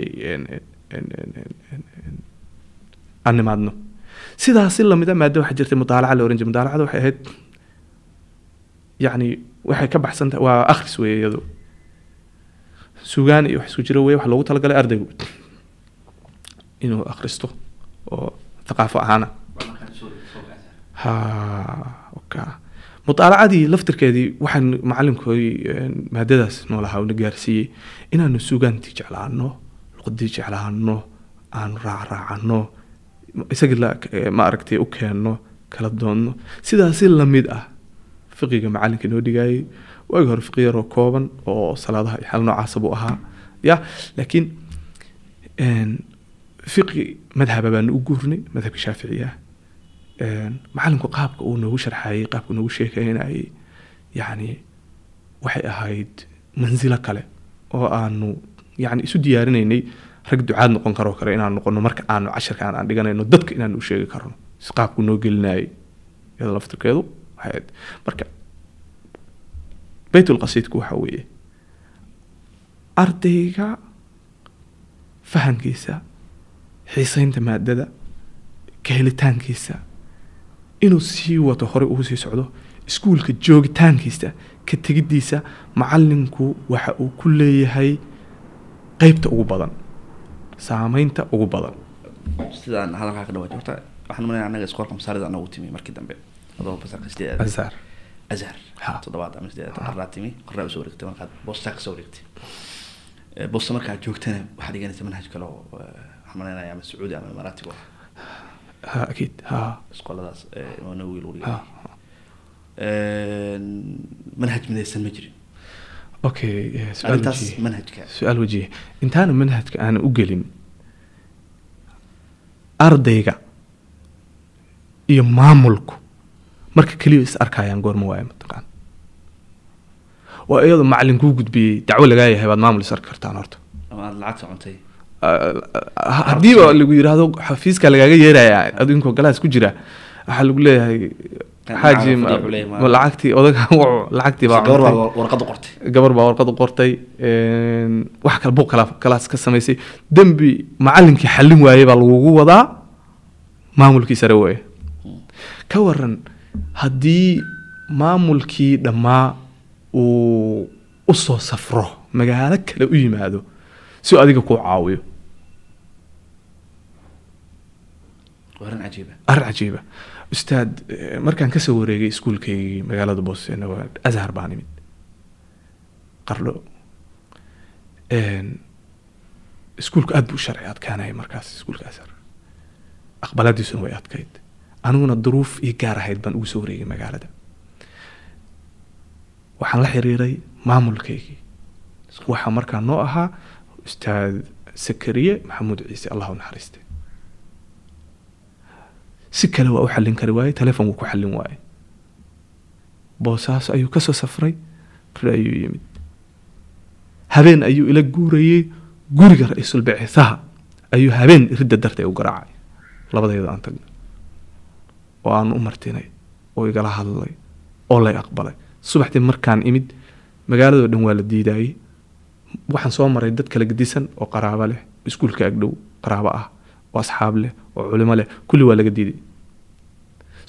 aan nimaadno sidaasi lamida maado waxaa jirtay mudaalaca la oran jiray mudaalacada waxay ahayd yacni waxay ka baxsan tahay waa akhris weeye iyadu. Sugaan iyo wax isku jiro weye wax loogu talagalay ardaygu. Inuu akhristo oo thaqaafo ahaana. Mutaalacadii laftirkeedii waxaan macalinkooy maadadaas noolahaa una gaarsiiyey inaanu sugaantii jeclaano luqadii jeclaano aanu raacraacano isagii ma aragtay u keenno kala doonno sidaasi la mid ah fiqiga macalinka noo dhigayay waagi hore fiqi yaroo kooban oo salaadaha xal noocaasa buu ahaa ya. Laakiin fiqi madhaba baanu u guurnay madhabka shaaficiga macalinku qaabka uu noogu sharxayay qaabka noogu sheekeynayay yacni waxay ahayd mansilo kale oo aanu yani isu diyaarinaynay rag ducaad noqon karoo kale inaan noqono marka aanu casharkaan aan dhiganayno dadka inaanu u sheegi karno. Si qaabku noo gelinayay iyada laftirkeedu waxay marka baytulqasiidku waxa weeye ardayga fahamkiisa xiiseynta maadada ka helitaankiisa inuu sii wato horey uu sii socdo iskuulka joogitaankiisa ka tegiddiisa macalinku waxa uu ku leeyahay qeybta ugu badan saameynta ugu badan. Sidaan hadalkaa ka dhawaa horta waxaan malaya anaga iskoolka masaarida anagu timi markii dambe. Azhar azhar Ha. toddobaad ama sideed qarraa timi qarraa u soo wareegtay markaad boostaa ka soo wareegtay. Eh, boosta markaad joogtana waxaad dhiganaysa manhaj kale oo eh, waxaan malaynayaa ama sacuudi ama imaaraatiga ah ha akiid ha. Iskooladaas eh, nawowi lagu ha. Dhigay manhaj midaysan ma jirin okay su'aal wajihi intaana manhajka aanan u gelin ardayga iyo maamulku marka keliya is arkayaan goorma waaye mataqaan waa iyadoo macalin kuu gudbiyey dacwo lagaa yahay baad maamul is arki kartaan horta haddiiba lagu yidhaahdo xafiiska lagaaga yeeraya adinkoo galaas ku jira waxaa lagu leeyahay xaaji lacagtii odaga wuxuu- lacagtii baa gabar baa warqad u qortay. Wax kale buu kala kalaas ka samaysay. Dembi macalinkii xallin waayey baa lagugu wadaa maamulkii sare weeye ka waran haddii maamulkii dhammaa uu u soo safro magaalo kale u yimaado si adiga kuu caawiyo. Waa arrin cajiiba arrin cajiiba ustaad markaan ka soo wareegay iskuulkaygii magaalada boosena waa azhar baan imid. Qardho iskuulku aad buu sharci adkaanaya markaas iskuulka azhar. Aqbaladiisuna way adkayd. Aniguna duruuf ii gaar ahayd baan ugu soo wareegay magaalada. Waxaan la xiriiray maamulkaygii. Waxaa markaa noo ahaa ustaad sakariye maxamuud ciise allah u si kale waa u xallin kari waaye telefon wuu ku xallin waaye. Boosaaso ayuu ka soo safray ri ayuu yimid. Habeen ayuu ila guurayey guriga ra'iisul bicisaha ayuu habeen ridda dartay u garaacay. Labadayada aan tagnay oo aan u martinay oo igala hadlay oo lay aqbalay. Subaxdii markaan imid magaaladoo dhan waa la diidayey waxaan soo maray dad kala gedisan oo qaraabo leh iskuulka agdhow qaraabo ah oo asxaab leh oo culimo leh kulli waa laga diiday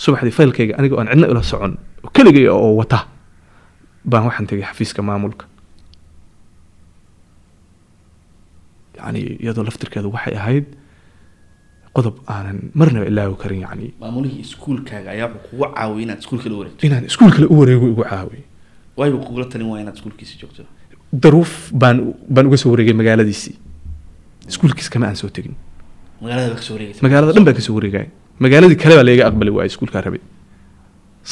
subaxdii faylkayga aniga aan cidna ila socon oo keligay oo wata baan waxaan tegay xafiiska maamulka. Yani iyadoo laftirkeedu waxay ahayd qodob aanan marnaba ilaawi karin yani maamulihii iskuulkaaga ayaa wuxuu kugu caawiyay inaad iskuulka la wareegto. Inaan iskuul kale u wareego igu caawiyay waayu kugula talin waaya inaad iskuulkiisa joogto. Daruuf baan baan uga soo wareegay magaaladiisii. Iskuulkiis kama aan soo tegin magaalada baa dhan baan ka soo wareegaya magaaladii kale baa laga aqbali waayay iskuulkaa rabay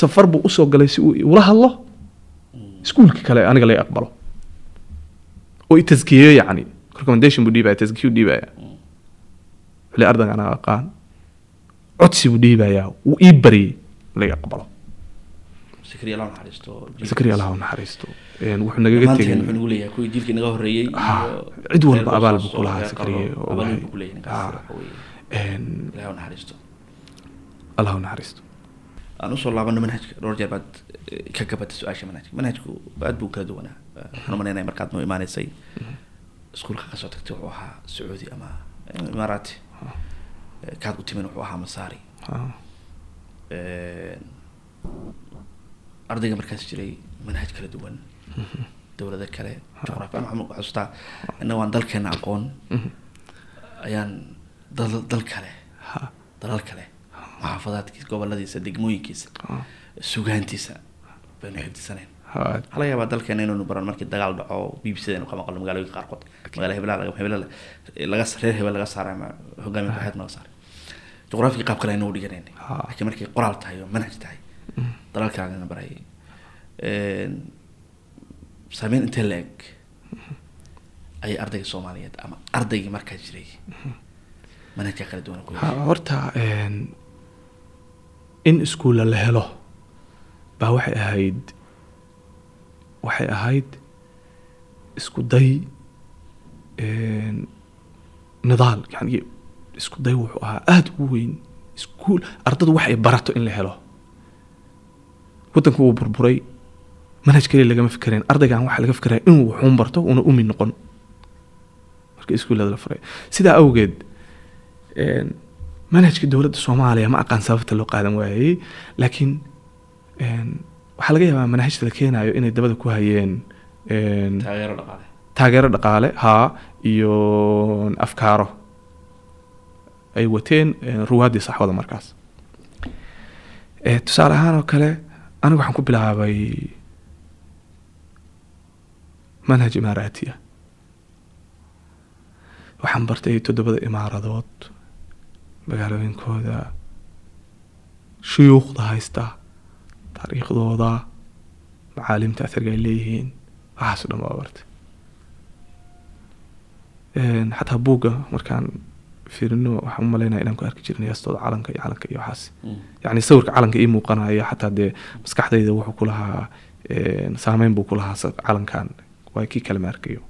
safar buu u soo galay si uu ula hadlo. Iskuulkii kale aniga laga aqbalo. Oo i taskiyeeyo yacni. Recommendation buu dhiibaya taskiyu dhiibaya. Wali ardayga anaga aqaan. Codsi buu dhiibayaa wuu ii baryay laga aqbalo. Sakriya allah u naxariisto Ah, cid walba abaal buu ku lahaa reer Sakariye, Ah. allah u naxariisto. Aan u soo laabano manhajka dhowr jeer baad eh, ka gabatay su'aasha manhajka. Manhajku aad buu kala duwanaa. Eh, waxaan umaleynaya markaad noo imaaneysay iskuulka ka soo tagtay wuxuu ahaa sacuudi ama eh, imaaraati. Eh, kaad u timin wuxuu ahaa masaari. Ah, ardayga markaas jiray manhaj kala duwan. Dowlado kale juqraafi ama waxaan xasuustaa inna waan dalkeena aqoon. Ayaan dal kale dalal kale maxaafadaadkiisa goboladiisa degmooyinkiisa sugaantiisa baynu xifdisanayn. Waxaa laga yaabaa dalkeena inaynu baran markii dagaal dhaco b b c da aynu ka maqlo magaalooyinka qaarkood. Magaala laga reer hebel laga saaray ama hogaamiya kooxeed laga saaray. Juqraafiga qaab kale aynu u dhiganaynay Ha. laakiin markay qoraal tahay oo manhaj tahay dalal kale aynu barayay saameyn intee la eg ayay ardayga soomaaliyeed ama ardaygii markaa jiray? Manhajka kala duwan horta in iskuulla la helo baa waxay ahayd waxay ahayd isku day nidaal. Yani isku day wuxuu ahaa aada u weyn. Iskuul ardadu wax ay barato in la helo. Waddanku wuu burburay manhaj keliya lagama fikerayn ardaygan waxaa laga fikeraya inuu wuxuun barto una umi noqon. Marka iskuullada la furay. Sidaa awgeed manhajka dowladda soomaaliya ma aqaan sababta loo qaadan waayey laakiin waxaa laga yaabaa manhajta la keenayo inay dabada ku hayeen een, taageero dhaqaale. haa iyo afkaaro. Ay wateen ruwaaddii saxwada markaas. Eh, tusaale ahaan oo kale aniga waxaan ku bilaabay manhaj imaaraatiya. Waxaan bartay toddobada imaaradood magaalooyinkooda shuyuukhda haysta taariikhdooda macaalimta athariga ay leeyihiin waxaas o dhan waa bartay. Xataa buugga markaan fiirino waxaan u malaynaya inaan ku arki jirnay heestooda calanka iyo calanka iyo waxaas. Yacni sawirka calanka ii muuqanaya xataa dee maskaxdayda wuxuu ku lahaa saameyn buu ku lahaa calankan waa kii kale ma arkayo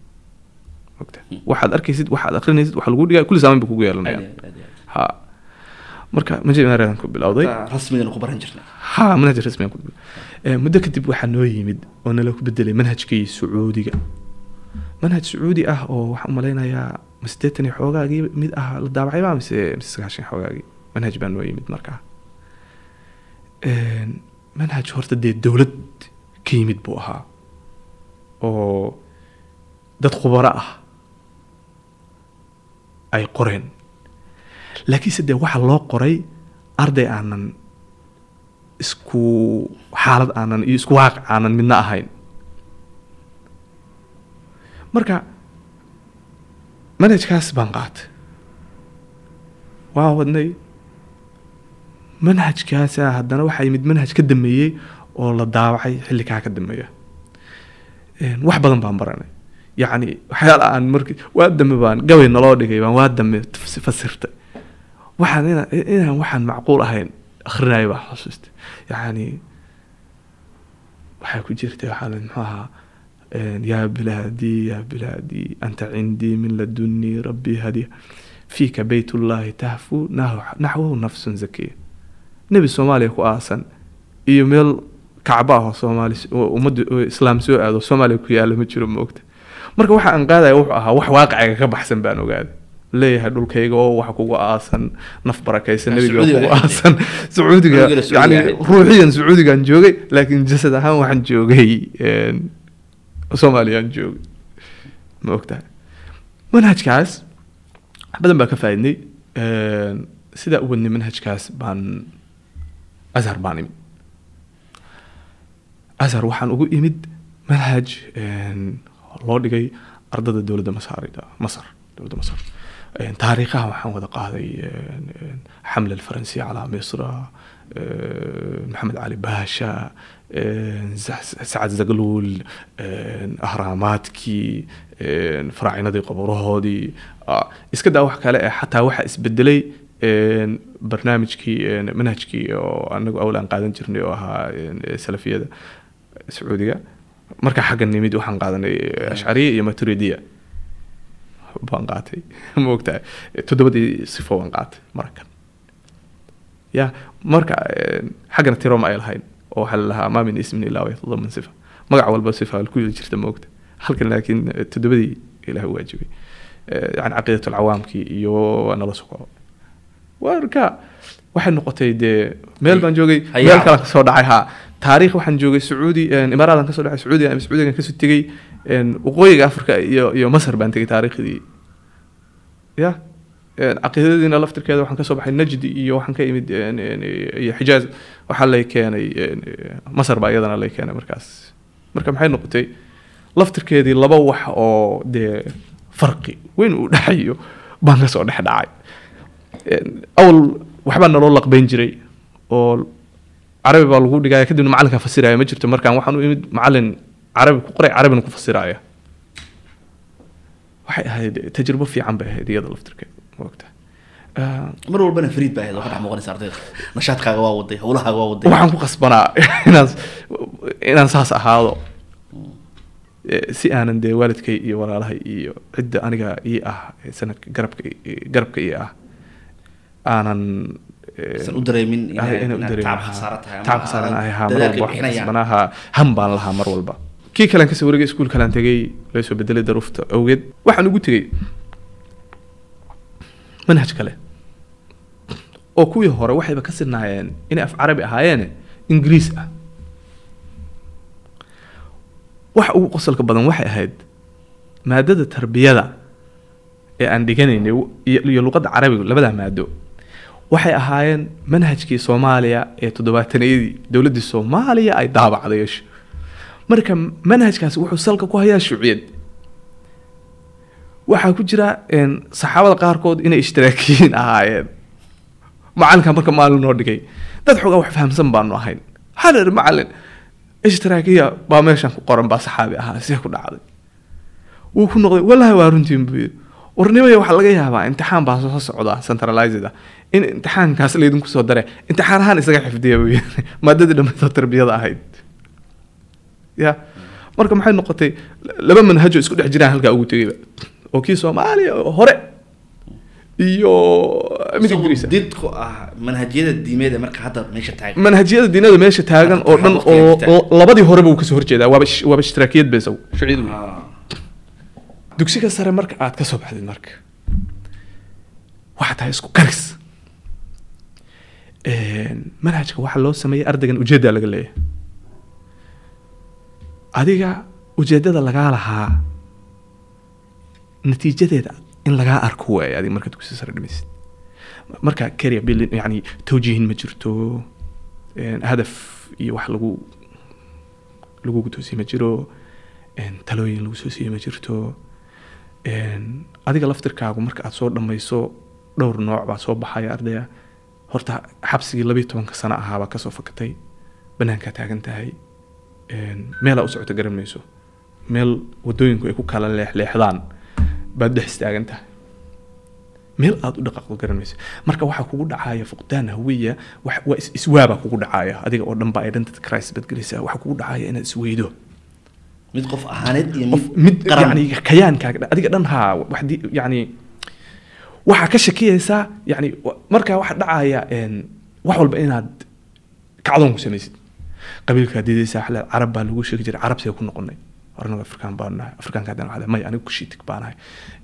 ogta waxaad arkaysid waxaad akrinaysid waxa lagu dhigaya kulli saameyn buu kugu yeelanaya. Ha. Marka manhajkan ku bilowday. Rasmigan ku baran jirnay ha manhaj rasmigan ku muddo kadib waxaa noo yimid oo nala ku bedelay manhajkii sacuudiga manhaj sacuudi ah oo waxaan umalaynayaa ma sideetan iyo xoogaagii mid ah la daabacayba mise mise sagaashan xoogaagii manhaj baa noo yimid markaa. Manhaj horta dee dowlad ka yimid buu ahaa oo dad khubaro ah ay qoreen. Laakiinse dee waxaa loo qoray? Arday aanan isku xaalad aanan iyo isku waaqic aanan midna ahayn. Marka manhajkaas baan qaatay. Waa wadnay. Manhajkaasa haddana waxaa yimid manhaj ka dameeyey oo la daawacay xilli kaa ka dameeya wax badan baan baranay. Yacni waxyaala aan marki waa dame baan gabay naloo dhigay baan waa dame fasirtay waxaan ina inaan waxaan macquul ahayn akhrinayo baa xusuustay. Yacni waxaa ku jirtay waxaa muxuu ahaa? Yaa bilaadii yaa bilaadii anta cindii min ladunii rabbii hadiya. Fiika bayt ullaahi tahfu naxwahu nafsun zakiya. Nebi soomaaliya ku aasan iyo meel kacba ah oo soomaali ummadda islaam soo aado soomaaliya ku yaalla ma jiro ma ogta marka waxa aan qaadaya wuxuu ahaa wax waaqiciga ka baxsan baan ogaaday leeyahay dhulkayga oo waxa kugu aasan naf barakaysan nebiga kugu aasan. Sacuudiga yani ruuxiyan sacuudigaan joogay laakiin jasad ahaan waxaan joogay soomaaliyaan joogay ma ogtahay manhajkaas wax badan baa ka faaidnay sidaa u wadnay manhajkaas baan azhar baan imid azhar waxaan ugu imid manhaj loo dhigay ardada dowladda masaarida masar dowladda masar. Taariikhaha waxaan wada qaaday xamle alfaransi calaa misra maxamed cali baasha sacad zagluul ahraamaadkii faraacinadii qaburahoodii iska daa wax kale eh xataa waxaa isbedelay barnaamijkii manhajkii oo anagu awl aan qaadan jirnay oo ahaa salafiyada sacuudiga. Markaa xagga nimid waxaan qaadanay ashcariya iyo maturidiya baan qaatay ma ogtahay. Toddobadii sifo baan qaatay marakan ya marka xaggana tiroma ay lahayn oo waxaa lalahaa ma min ismin ilaa yatadaman sifa. Magac walba sifa ku jirta ma ogta halkan laakiin toddobadii ilaah waajibay. Yani caqiidat alcawaamkii iyo nala soco marka waxay noqotay dee meel baan joogay meel kale ka soo dhacay ha taariikh waxaan joogay sacuudi imaaradan ka soo dhacay sacuudiga ama sacuudigan ka soo tegey waqooyiga africa iyo iyo masar baan tegay taariikhdii. Ya caqiidadiina laftirkeeda waxaan ka soo baxay najdi iyo waxaan ka imid iyo xijaaz. Waxaa lay keenay masar baa iyadana lay keenay markaas. Marka maxay noqotay? Laftirkeedii laba wax oo dee farqi weyn uu dhexayo baan ka soo dhex dhacay. Awal waxbaa naloo laqbeyn jiray oo carabi baa lagu dhigaya kadibna macalinka fasiraya ma jirto markaan waxaan u imid macalin carabi ku qoray carabina ku fasiraya. Waxay ahayd tajribo fiican bay ahayd iyada laftirkeeda maogta mar walbana fariid baa ahayd oo ka dhex muuqanaysa ardayda nashaadkaaga waa waday howlahaaga waa waday. Waxaan ku qasbanaa inaan inaan saas ahaado. Si aanan dee waalidkay iyo walaalahay iyo cidda aniga ii ah sanadka garabka garabka ii ah aanan san u dareemin taab khasaaranaahay ha mar walba waxbanaha ham baan lahaa mar walba. Kii kalean ka soo wareegay iskuul kalean tegay laga soo bedelay daruufta awgeed. Waxaan ugu tegey manhaj kale. Oo kuwii hore waxayba ka sinaayeen inay af carabi ahaayeene ingiriis ah. Waxa ugu qosolka badan waxay ahayd maadada tarbiyada ee aan dhiganaynay iyo luqadda carabiga labadaa maado waxay ahaayeen manhajkii soomaaliya ee toddobaatanayadii dowladdii soomaaliya ay daabacday yeesho marka manhajkaasi wuxuu salka ku hayaa shuuciyad waxaa ku jira saxaabada qaarkood inay ishtiraakiyiin ahaayeen. Macalinka marka maalin noo dhigay. Dad xoogaa wax fahamsan baanu ahayn. Ihi macalin ishtiraakiya baa meeshan ku qoran baa saxaabi ahaa see ku dhacday. Wuu ku noqday wallahi waa runtiin buu yidhi. Warnimaya waxaa laga yaabaa imtixaan baa soo socda centralized in imtixaankaas laydinku soo dare imtixaan ahaan isaga xifdiya buu yidhi. Maadadii dhammaydoo tarbiyada ahayd. Ya? Marka maxay noqotay? Laba manhajo isku dhex jiraan halkaa ugu tegayba oo kii soomaaliya oo hore. Iyo mid ingiriisa didku ah manhajyada diimeed ee marka hadda meesha taagan. Manhajyada diinada meesha taagan oo dhan oo labadii horeba uu ka soo horjeedaa. Waaba waaba ishtirakiyad shuciid Ah. dugsiga sare marka aad ka soo baxdid marka waxaa tahay isku karis manhajka waxaa loo sameeyay ardaygan ujeeddaa laga leeyahay. Adiga ujeedada lagaa lahaa natiijadeeda in lagaa arko waaye adiga marka dugsiga sare dhimaysid. Marka career building yani tawjihin ma jirto hadaf iyo wax lagu lagugu toosiye ma jiro talooyin lagu soo siiye ma jirto. Adiga laftirkaagu marka aad soo dhammayso dhowr nooc baa soo baxaya ardaya horta xabsigii labiyo tobanka sano ahaabaa ka soo fakatay banaankaa taagan tahay. Meelaa u socota garan mayso. Meel wadooyinku ay ku kala leexleexdaan baad dhex istaagan tahay. Meel aad u dhaqaaqdo garan mayso. Marka waxaa kugu dhacaya fuqdaan hawiya waa is- iswaabaa kugu dhacaya adiga oo dhan baa identity crisis baad gelaysaa waxaa kugu dhacaya inaad isweydo mid qof ahaaneed iyo mid yani kayaankaaga adiga dhan haa wax yani waxaa ka shakiyaysaa yani markaa waxa dhacaya wax walba inaad kacdoon ku samaysid. Qabiilkaa didaysaa xale carab baa lagu sheegi jiray carab see ku noqonay. Oranaga afrikaan baan nahay afrikaanka haddana waxaa maya aniga kushiitig baan ahay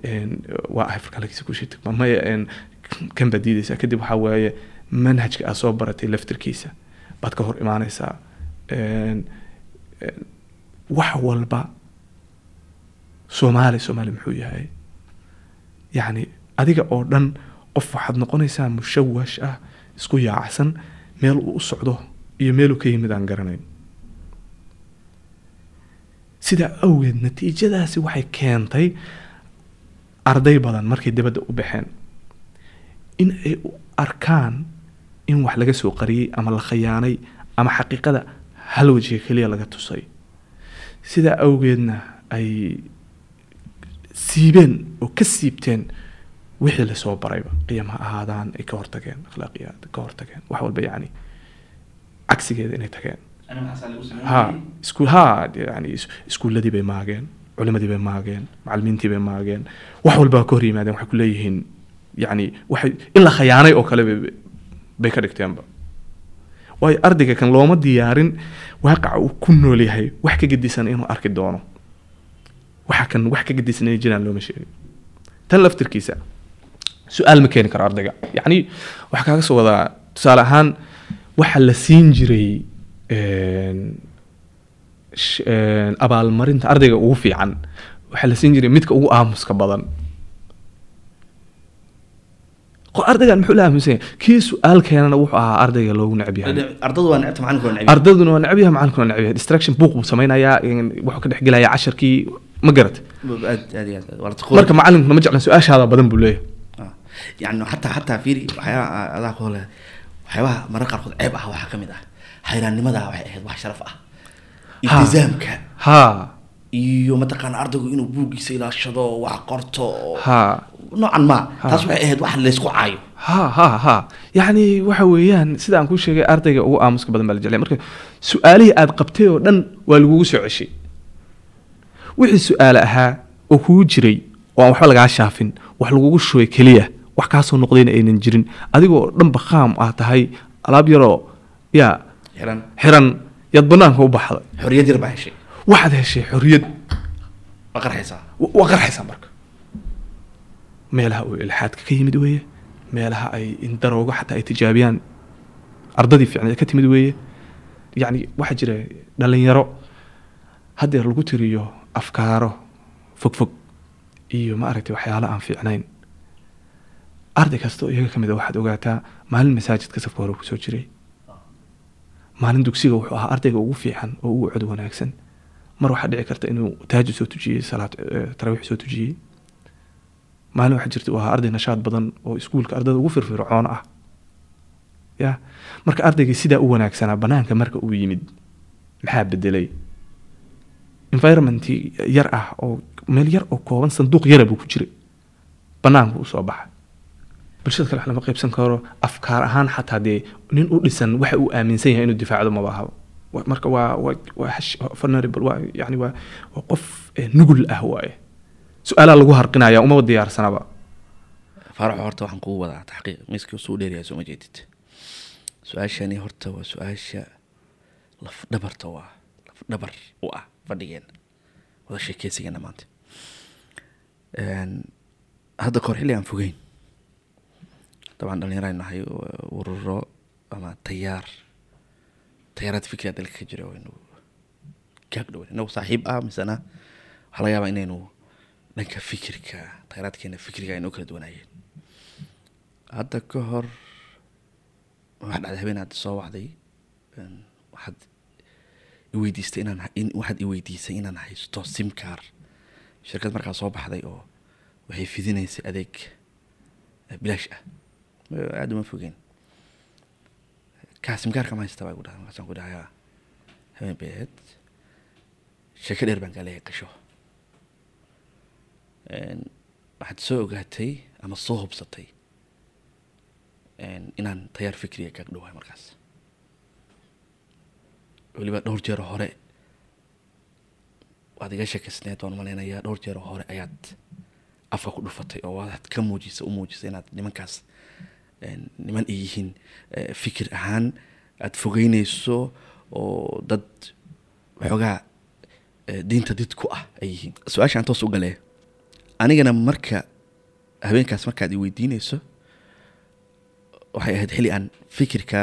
Een, waa ahay afrikaan lakiisa kushiitig baan maya kan baad diidaysaa kadib waxaa waaye manhajka aad soo baratay laftirkiisa baad ka hor imaanaysaa. Wax walba soomaali soomaali muxuu yahay? Yacni adiga oo dhan qof waxaad noqonaysaa mushawash ah isku yaacsan meel uu u socdo iyo meeluu ka yimid aan garanayn. Sidaa awgeed natiijadaasi waxay keentay arday badan markay dibadda u baxeen. In ay u arkaan in wax laga soo qariyey ama la khayaanay ama xaqiiqada hal wajiga keliya laga tusay. Sidaa awgeedna ay siibeen oo ka siibteen wixii la soo barayba qiyam ha ahaadaan ay ka hortageen akhlaaqiyaad ka hortageen wax walba yacni cagsigeeda inay tageen. Ha isku ha yani is- iskuuladii bay maageen culimadii bay maageen macalimiintii bay maageen wax walbaa ka hor yimaadeen waxay ku leeyihiin yani waxay in la khayaanay oo kale bay- bay ka dhigteenba waayo ardayga kan looma diyaarin waaqaca uu ku nool yahay wax ka gedisan inuu arki doono. Waxa kan wax ka gedisan inay jiraan looma sheegin. Tan laftirkiisa su'aal ma keeni karo ardayga yacni waxaa kaaga soo wadaa tusaale ahaan waxa la siin jiray abaalmarinta ardayga ugu fiican waxaa la siin jiray midka ugu aamuska badan ardaygan muxuu la aamusan yahay kii su'aal keenana wuxuu ahaa ardayga loogu necab yahay ardadu waa necabta macalinka waa necab ardayduna waa necab yahay macalinkuna waa necab yahay distraction buuq buu samaynayaa wuxuu ka dhex gelayaa casharkii ma garat marka macalinkuna ma jeclan su'aashaada badan buu leeyahay Ah. Yani xataa xataa fiiri waxyaabaha adaa ku hole waxyaabaha marar qaarkood ceeb ah waxaa ka mid ah. Hayraannimada waxay ahayd wax sharaf ah. Iltizaamka. Ha. Iyo mataqaana ardaygu inuu buuggiisa ilaashado wax qorto. Ha. Noocan ma. Ha. taas waxay ahayd wax laysku caayo. Ha ha ha. Yacni waxa weeyaan sida aan kuu sheegay ardayga ugu aamuska badan baa la jeclay. Marka su'aalihii aad qabtay oo dhan waa lagugu soo ceshay. Wixii su'aale ahaa oo kugu jiray oo aan waxba lagaa shaafin wax lagugu shubay keliya wax kaasoo noqdayna aynan jirin. Adigoo dhanba qaam ah tahay alaab yaroo yaa xiran. yaad banaanka u baxday. Xorriyad yar baa heshay. Waxaad heshay xorriyad. Waa qarxaysaa? Wa- waa qarxaysaa marka. Meelaha uu ilxaadka ka yimid weeye meelaha ay in daroogo xataa ay tijaabiyaan ardadii fiicneed ka timid weeye. Yacni waxaa jira dhalinyaro haddeer lagu tiriyo afkaaro fogfog iyo ma aragtay waxyaalo aan fiicnayn arday kasta oo iyaga ka mid a waxaad ogaataa maalin masaajidka safka hore ku soo jiray. Maalin dugsiga wuxuu ahaa ardayga ugu fiican oo ugu cod wanaagsan. Mar waxaa dhici karta inuu taajud soo tujiyey eh, taraawiix soo tujiyey. Maalin waxaa jirta uu ahaa arday nashaad badan oo iskuulka ardayda ugu firfircoon ah. Ya marka ardaygii sidaa u wanaagsanaa banaanka marka uu yimid maxaa bedelay environment yar ah oo meel yar oo kooban sanduuq yara buu ku jiray. Banaanku u soo baxay bulshada kale wax lama qaybsan karo afkaar ahaan xataa dee nin u dhisan waxa uu aaminsan yahay inuu difaacdo maba ahaba marka waa waa vulnerable waa yani waa waa qof eh, nugul ah waaye. Su'aalaa lagu harqinaya umaba diyaarsanaba faaraxo horta waxaan kugu wadaa taxqiiq. Miiska suu dheeryahay soo ma jeedid. Su'aashani horta waa su'aasha laf dhabarta waa laf dhabar u ah fadhigeena wada sheekeysigeena maanta. Hadda kahor xilli aan fogeyn dabcan dhalinyaro aynu nahay ururo ama tayaar tayaaraad fikriya dalka ka jira waynu gaag dhowen inagu saaxiib ah misena waxaa laga yaabaa inaynu dhanka fikirka tayaaraadkeena fikriga aynu kala duwanaayeen hadda ka hor waxaa dhacday habeen hadda soo wacday waxaad iweydiistay inaan waxaad iweydiisay inaan haysto simcar shirkad markaa soo baxday oo waxay fidinaysay adeeg bilaash ah aada uma fogeen kaa simkaarka ma haysta baa igu dhahay markaasaan ku dhahay habeen bay sheeko dheer baan gaaleeya gasho waxaad soo ogaatay ama soo hubsatay inaan tayaar fikriga kaag dhowahay markaas. Weliba dhowr jeer hore waad iga sheekaysneed waan malaynayaa dhowr jeer hore ayaad afka ku dhufatay oo waad ka muujisay u muujisay inaad nimankaas niman ay yihiin eh, fikir ahaan aad fogeyneyso oo dad waxoogaa eh, diinta did ku ah ay yihiin su'aashaan toos u galee anigana marka habeenkaas markaad i weydiineyso waxay ahayd xilli aan fikirka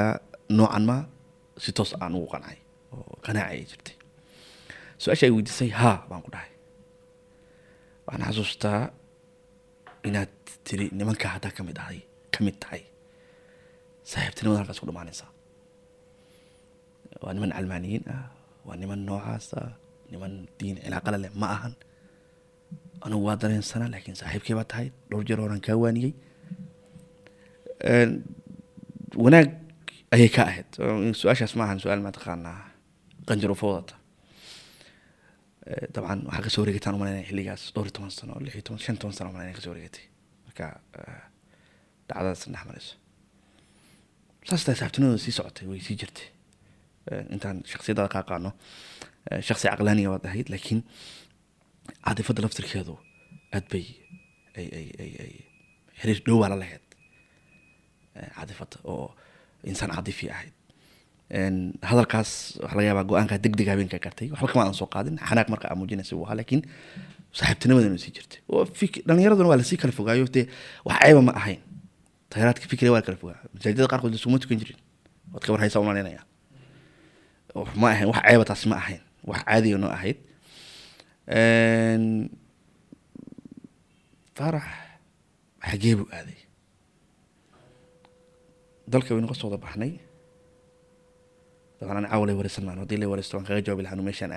noocan ma si toos aan ugu qancay oo qanaaca ay jirtay. Su'aasha ay weydiisay haa baan ku dhahay. Waxaan xasuustaa inaad tiri nimanka haddaa ka mid ahay ka mid tahay saaxiibtinimada halkaas ku dhamaanaysaa waa niman calmaaniyiin ah waa niman noocaas ah niman diin cilaaqala leh ma ahan anigu waa dareensanaa laakiin saaxiibkay baa tahay dhowr jeer horaan kaa waaniyey wanaag ayay ka ahayd su'aashaas ma ahan su'aal mataqaanaa qanjir ufa wadata Eh, dabcan waxaa ka soo wareegataan u malaynaya xilligaas dhowr toban sano lix toban shan toban sano u malaynaya ka soo wareegatay marka dhacdadaas dhex marayso saas tahay saaxiibtinimadu sii socotay way sii jirtay intaan shaksiyadaada kaa qaano eh, shaksi caqlaaniya waad ahayd laakiin caadifadda laftirkeedu aad bay ay ay ay ay xiriir dhow baa la lahayd caadifadda oo insaan caadifi ahayd hadalkaas waxaa laga yaabaa go'aankaa deg deg habeenka gartay waxba kama aan soo qaadin xanaaq marka aa muujinaysa uu ahaa laakiin saaxiibtinimadana sii jirtay oo fik dhalinyaraduna waa la sii kala fogaayo dee wax ceeba ma ahayn tayaraadka fikriga waa la kala fogaa. Masaajidada qaarkood lasuguma tukan jirin. Waad ka warhaysaa u malaynaya oo ma ahayn wax ceeba taasi ma ahayn. Wax caadiga noo ahayd. Een, faarax xagee buu aaday. Dalka waynu ka soo wada baxnay caawa wareysan maan haddii lay wareysto waan kaga jawaabi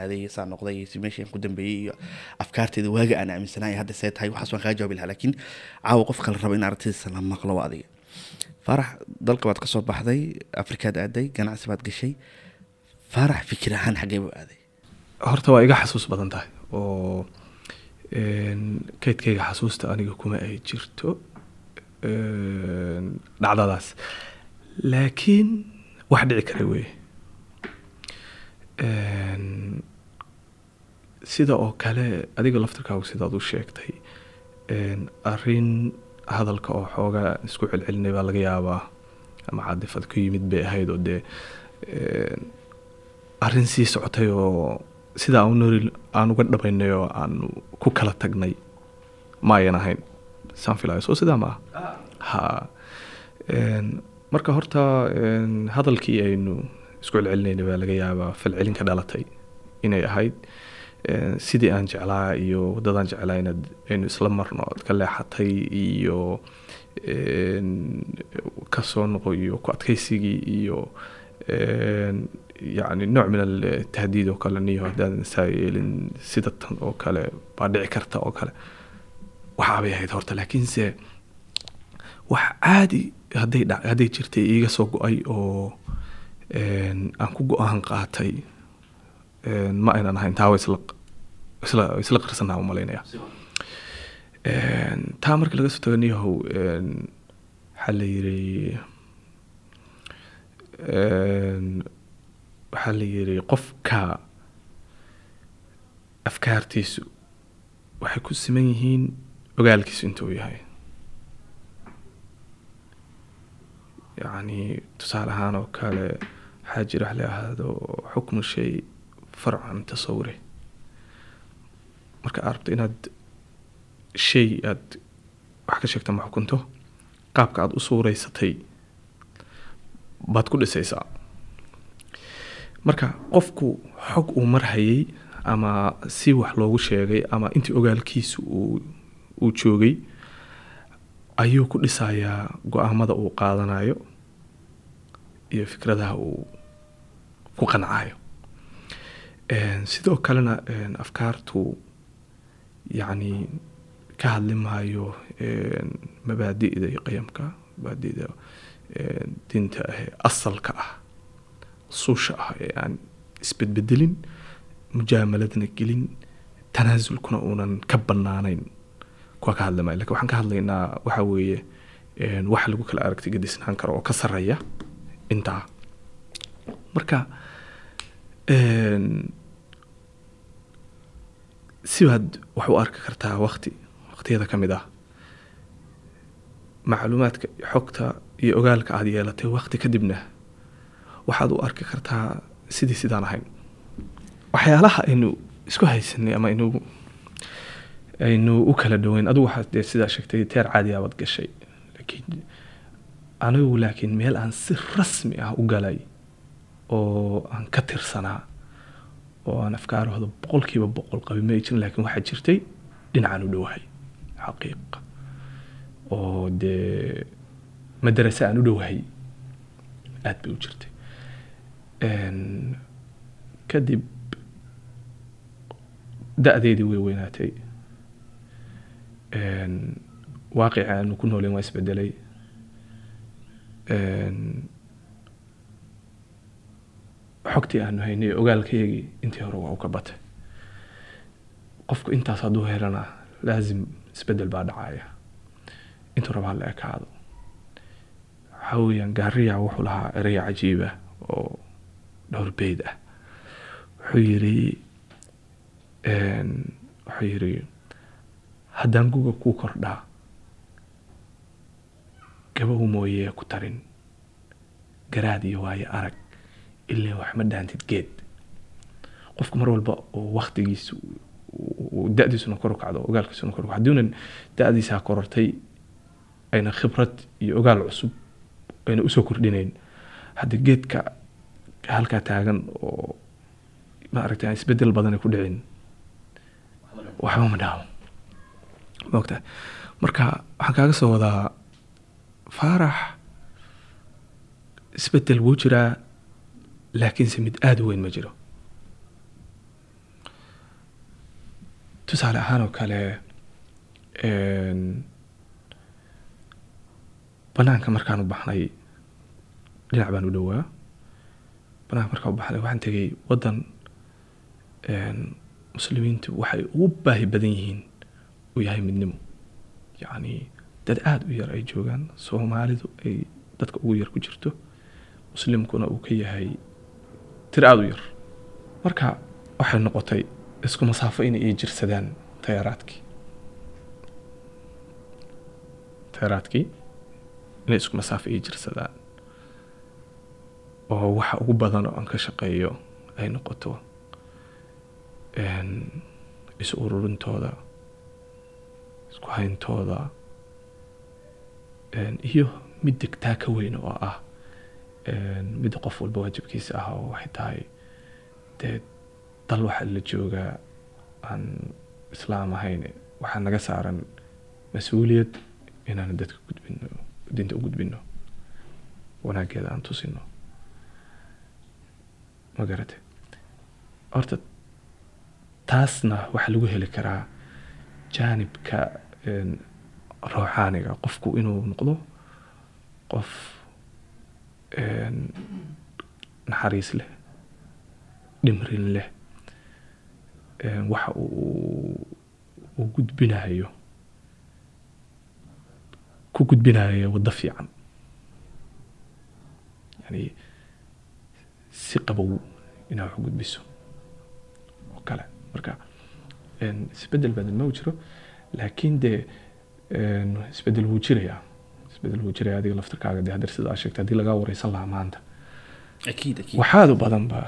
aaday saa noqday meeshaan ku dambeeyey iyo afkaarteeda waaga aan aaminsanaay hadda see tahay kaga jawaabi lahaa. Laakiin caawa in aragtidiisa la maqlo waa adiga. Faarax baxday afrikaad aaday ganacsi gashay. Faarax fikir ahaan xagee buu horta waa iga xasuus badan tahay oo kaydkayga xasuusta aniga kuma ay jirto dhacdadaas. Laakiin wax dhici kara weye sida oo kale adiga laftirkaagu sidaad u sheegtay een, arrin hadalka oo xoogaa isku celcelinay baa laga yaabaa ama cadifad ku yimid bay ahayd oo dee een, arrin sii socotay oo sida aan uga dhabaynay oo aan ku kala tagnay ma ayan ahayn. Saan soo sidaa ma ah. Ha marka horta hadalkii aynu isku celcelinayna baa laga yaabaa falcelin ka dhalatay inay ahayd. Sidii aan jeclaa iyo waddadaan jeclaa inaad aynu isla marno ood ka leexatay iyo een, ka soo noqo iyo ku adkaysigii iyo een, yacni nooc min altahdiid oo kale niyo haddaadan saa yeelin sida tan oo kale baa dhici karta oo kale. Waxaabay ahayd horta laakiinse wax caadi hadday hadday jirtay iiga soo go'ay oo aan ku go'aan qaatay ma aynan ahayn taa isla qarsanaa u malaynaya taa marka laga soo tago niyahow waxaa la yiri waxaa la yiri qofka afkaartiisu waxay ku siman yihiin ogaalkiisu intuu yahay. Yacni tusaale ahaan oo kale waxaa jira wax la yidhaahdo xukmu shay farcan tasawure. Marka aad rabto inaad shay aad wax ka sheegto ama xukunto qaabka aad u suureysatay baad ku dhisaysaa. Marka qofku xog uu marhayay ama si wax loogu sheegay ama intii ogaalkiisu uu joogay ayuu ku dhisayaa go'aamada uu qaadanayo iyo fikradaha uu ku qancayo. Sidoo kalena afkaartu yacni ka hadli maayo mabaadi'da iyo qiyamka mabaadi'da diinta ah asalka ah suusha ah ee aan isbedbedelin mujaamaladna gelin tanaasulkuna uunan ka banaanayn kuwa ka hadli maayo. Lakin waxaan ka hadlaynaa waxa weeye wax lagu kala aragti gedisnaan karo oo ka sarreeya intaa. Marka sibaad wax u arki kartaa waqti waqtiyada ka mid ah macluumaadka xogta iyo ogaalka aad yeelatay waqti kadibna waxaad u arki kartaa sidii sidaan ahayn. Waxyaalaha aynu isku haysanay ama aynu aynu u kala dhoweyn adigu waxaad dee sidaa sheegtay teer caadi abaad gashay. Laakiin anigu laakiin meel aan si rasmi ah u galay oo aan ka tirsanaa oo aan afkaarahooda boqolkiiba boqol qabin ma jirin laakiin waxaa jirtay dhinacaan u dhowahay xaqiiq. Oo dee madarase aan u dhowahay aad bay u jirtay. Kadib da-deedii way weynaatay. Waaqici aanu ku nooleen waa isbedelay xogtii aanu haynay ogaalkayagii intii hore waa u ka batay. Qofku intaas hadduu helana laasim isbeddel baa dhacaya. Intuu rabaa la ekaado. Waxaa weeyaan gaariya wuxuu lahaa ereya cajiiba oo dhowr beyd ah. Wuxuu yiri wuxuu yiri haddaan guga kuu kordhaa gabow mooyee ku tarin. Garaad iyo waayo arag ilaa wax ma dhaantid geed. Qofku mar walba oo waktigiisa uu da-diisuna kor kacdo ogaalkiisuna kor kacdo. Haddiunan da-diisaa korortay ayna khibrad iyo ogaal cusub ayna u soo kordhinayn. Hadda geedka halkaa taagan oo maaragtay aan isbeddel badan ku dhicin waxba ma dhaamo maogtahay marka waxaan kaaga soo wadaa faarax isbeddel wuu jiraa laakiinse mid aada u weyn ma jiro. Tusaale ahaan oo kale banaanka markaan u baxnay dhinac baan u dhowaa. Banaanka markaan u baxnay waxaan tegay waddan muslimiintu waxay ugu baahi badan yihiin uu yahay midnimo. Yacni dad aada u yar ay joogaan soomaalidu ay dadka ugu yar ku jirto muslimkuna uu ka yahay tir aada u yar. Marka waxay noqotay isku masaafo inay ii jirsadaan tayaaraadkii tayaaraadkii inay isku masaafo ii jirsadaan. Oo waxa ugu badan oo aan ka shaqeeyo ay noqoto is ururintooda isku hayntooda iyo mid degtaa ka weyn oo ah mid qof walba waajibkiisa ah oo waxay tahay dee dal waxaa la joogaa aan islaam ahayn waxaa naga saaran mas'uuliyad inaan dadka gudbino diinta u gudbino wanaageeda aan tusino ma garate? Horta taasna waxaa lagu heli karaa jaanibka ruuxaaniga qofku inuu noqdo qof naxariis leh dhimrin leh waxa uu gudbinayo ku gudbinayo waddo fiican yani si qabow inaad wax gudbiso oo kale marka isbeddel badan ma jiro laakiin dee isbeddel wuu jirayaa isbeddel wuu jiraya adiga laftirkaaga de hadeer sidaa sheegta haddii lagaa wareysan lahaa maanta waxaadu badan ba.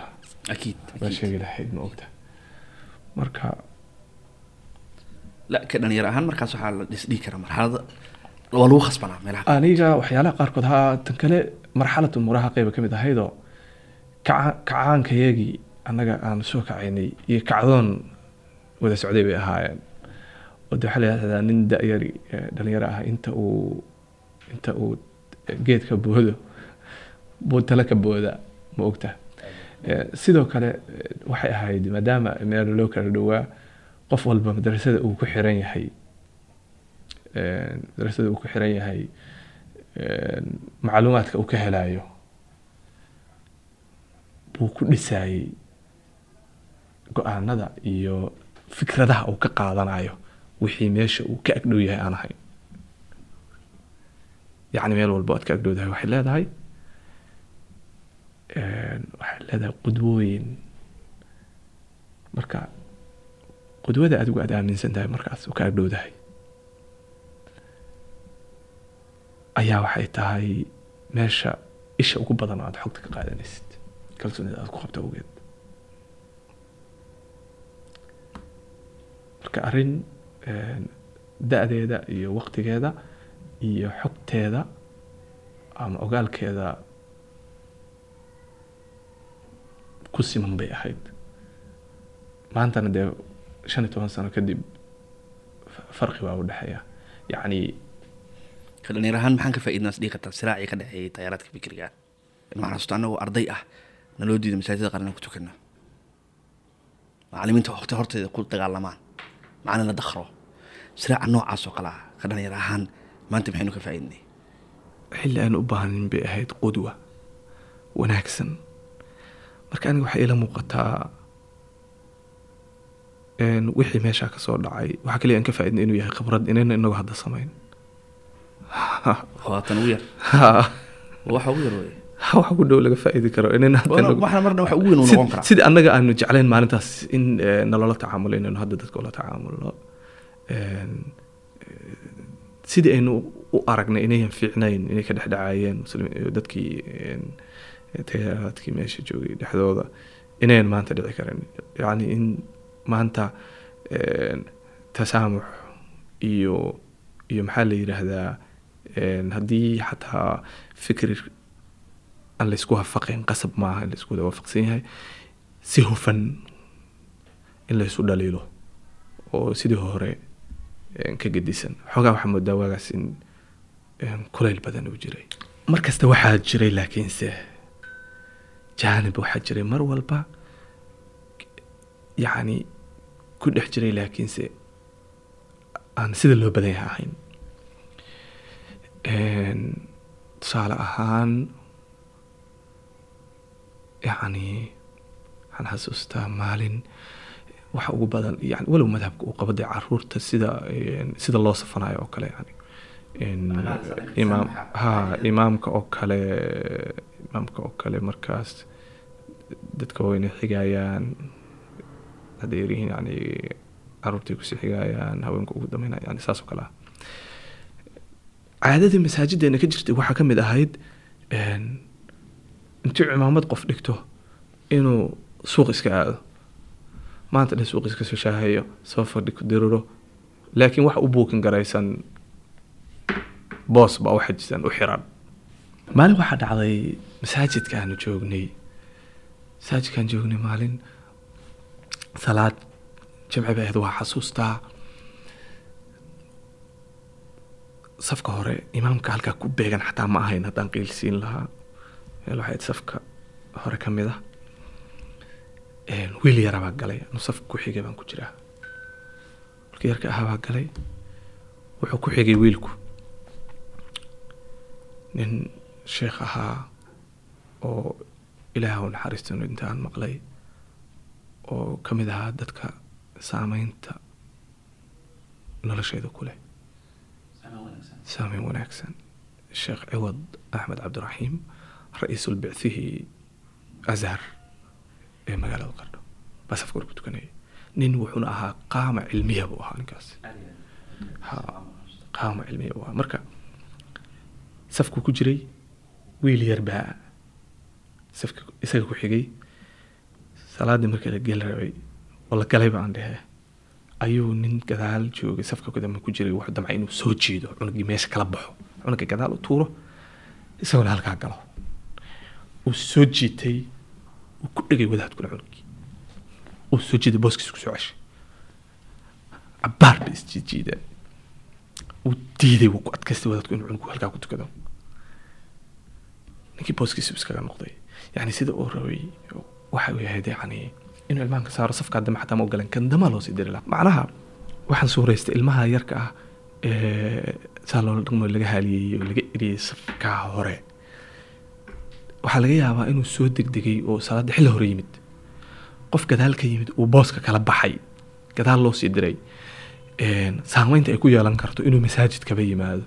Baa sheegi lahayd ma ogta marka la ka dhalinyar ahaan markaas waxaa la dhisdhigi karaa marxalada waa lagu khasbanaa meelaha aniga waxyaalaha qaarkood haa tan kale marxalad umuuraha qeyba ka mid ahaydoo kaca kacaankayagii annaga aan soo kacaynay iyo kacdoon wada socday bay ahaayeen de yidhahdaa nin da-yari eh, dhalinyaro ah inta uu inta uu geedka boodo buu tala ka booda ma ogta. Eh, sidoo kale eh, waxay ahayd maadaama meel loo kala dhowaa qof walba madrasada uu ku xiran yahay eh, madrasada uu ku xiran yahay eh, macluumaadka uu ka helayo buu ku dhisayey go'aanada iyo fikradaha uu ka qaadanayo wixii meesha uu ka agdhow yahay aan ahayn. Yacni meel walba aad ka agdhowdahay waxay leedahay waxay leedahay qudwooyin. Marka qudwada adigu aad aaminsan tahay markaas oo ka agdhowdahay ayaa waxay tahay meesha isha ugu badan oo aad xogta ka qaadanaysid kalsoonida aad ku qabto awgeed. Marka arrin da-deeda iyo waqtigeeda iyo xogteeda ama ogaalkeeda ku siman bay ahayd. Maantana dee shan iyo toban sano kadib fa- farqi baa u dhexeeya. Yacni kadhan yar ahaan maxaan ka faa'iidnaa isdhigi kartaa siraacii ka dhexeeyay tayaaraadka fikriga. Waxaan xasuusta annagoo arday ah naloo diiday masaajidda qaran ku tukano macallimiinta waqti horteeda ku dagaalamaan macna la dakhro siraaca noocaas oo kale ah ka dhalinyar ahaan maanta maxaynu ka faa'iidnay? Xilli aan u baahnin bay ahayd qudwa wanaagsan. Marka aniga waxay ila muuqataa wixii meeshaa ka soo dhacay. Waxaa kaliya aan ka faaidnay inuu yahay khibrad inayna inagu hadda samayn. Waatan ugu yar. Waxa ugu yar wey waxa ku dhow laga faaidi karo inayna hadda inagu- waxna marna waxa ugu weyn uu Sid- noqon karaa. sidii annaga aanu jeclayn maalintaas in eh, nalala tacaamulo inaynu hadda dadka ula tacaamulno sidii aynu u aragnay inayan fiicnayn inay ka dhexdhacayeen iyo dadkii een, tayaaraadkii meesha joogay dhexdooda inayan maanta dhici karin. Yacni in maanta tasaamux iyo iyo maxaa la yidhaahdaa een, haddii xataa fikri aan laysku waafaqayn qasab maaha in laysku wada waafaqsan yahay si hufan in laysu dhaliilo. Oo sidii hore ka gedisan. Xoogaa waxaa moodaa waagaas in kulayl badan uu jiray. Mar kasta waxaa jiray laakiinse jaanib waxaa jiray. Mar walba yacni ku dhex jiray laakiinse aan sida loo badan yahay ahayn. Tusaale ahaan yacni waxaan xasuustaa maalin waxa ugu badan yani walow madhabka uu qabo dee carruurta sida sida loo safanayo oo kale yani ha imaamka oo kale imaamka oo kale markaas dadka wayna xigayaan hadday yaryihiin yani caruurtay ku sii xigayaan haweenka ugu dambeynaya yani saas oo kale ah. Caadadii masaajideena ka jirtay waxaa ka mid ahayd intuu cimaamad qof dhigto inuu suuq iska aado maanta dhan suuq iska soo shaahayo soo fadhi ku diriro laakiin waxa u buukin garaysan boos baa u u xiran maalin waxaa dhacday masaajidka aanu joognay. Masaajidkaan joognay maalin salaad jimci bay ahayd waa xasuustaa safka hore imaamka halkaa ku beegan xataa ma ahayn haddaan qiilsiin lahaa. Meel waxay ahayd safka hore ka mid ah wiil yara baa galay. Anu safka ku xigay baan ku jiraa. Wiilka yarka ahaa baa galay. Wuxuu ku xigay wiilku. Nin sheekh ahaa oo ilaah u naxariisto intaan maqlay oo ka mid ahaa dadka saameynta nolosheeda ku leh. Saameyn wanaagsan. Sheekh ciwad axmed cabdiraxiim ra'iisul bicthihii azhar ee magaalada qardho. Baa safka hore ku tukanayay nin wuxuuna ahaa qaama cilmiya buu ahaa ninkaas. Qaama cilmiya buu ahaa. Marka safku ku jiray wiil yar baa safka isaga ku xigay. Salaaddii markii la geli rabay oo la galay baan dhehe ayuu nin gadaal joogay. Safka kadamba ku jiray wuxuu damcay inuu soo jiido cunugii meesha kala baxo. Cunuga gadaal u tuuro isaguna halkaa galo. Uu soo jiitay uu ku dhegay wadaadkuna cunugii uu soo jiiday booskiisa ku soo ceshay cabaar bay isjiidjiideen uu diiday wuu ku adkaystay wadaadku inuu cunugku halkaa ku tukado ninkii booskiisu iskaga noqday yani sida uu rabay waxa uu yahayd yani inuu ilmahan ka saaro safkaa dambe xataa ma ogolan kan dama loo sii diri macnaha waxaan suuraystay ilmaha yarka ah saa loola dhaqmo laga haaliyey oo laga eriyey safkaa hore waxaa laga yaabaa inuu soo degdegay oo salaadda xilli hore yimid. Qof gadaal ka yimid uu booska kala baxay. Gadaal loo sii diray. Saameynta ay ku yeelan karto inuu masaajidkaba yimaado.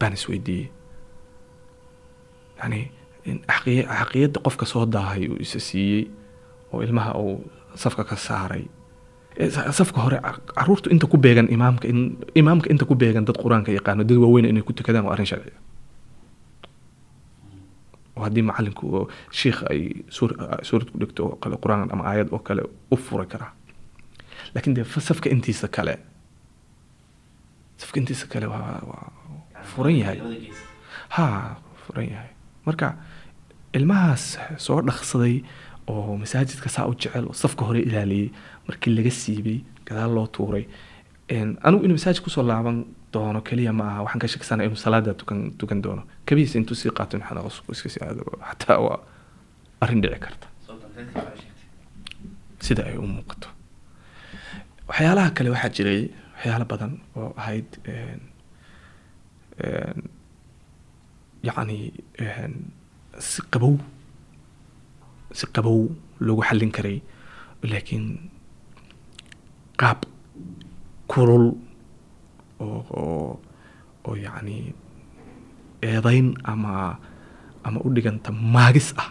Baan isweydiiyey yani xaqiyadda qofka soo daahay uu isa siiyey oo ilmaha uu safka ka saaray safka hore caruurtu inta ku beegan imaamka imaamka inta ku beegan dad qur'aanka yaqaano dad waaweyn inay ku tukadaan waa arrin sharci. Oo haddii macalinku oo shiikh ay suur suurad ku dhigto oo kale qur'aan ama aayad oo kale u furi karaa laakiin dee safka intiisa kale safka intiisa kale waa waa furan yahay. Ha furan yahay. Marka ilmahaas soo dhaqsaday oo masaajidka saa u jecel oo safka hore ilaaliyey markii laga siibay gadaal loo tuuray anigu inuu masaajid ku soo laaban doono keliya ma aha. Waxaan ka shakisana inuu salaada tukan tukan doono. Kabihiisa intuu sii qaato in iska sii aado? Xataa waa arrin dhici karta. Sida ay u muuqato. Waxyaalaha kale waxaa jiray waxyaalo badan oo ahayd yacni si qabow si qabow loogu xallin karay. Laakiin qaab kulul oo oo yacni eedayn ama ama u dhiganta maagis ah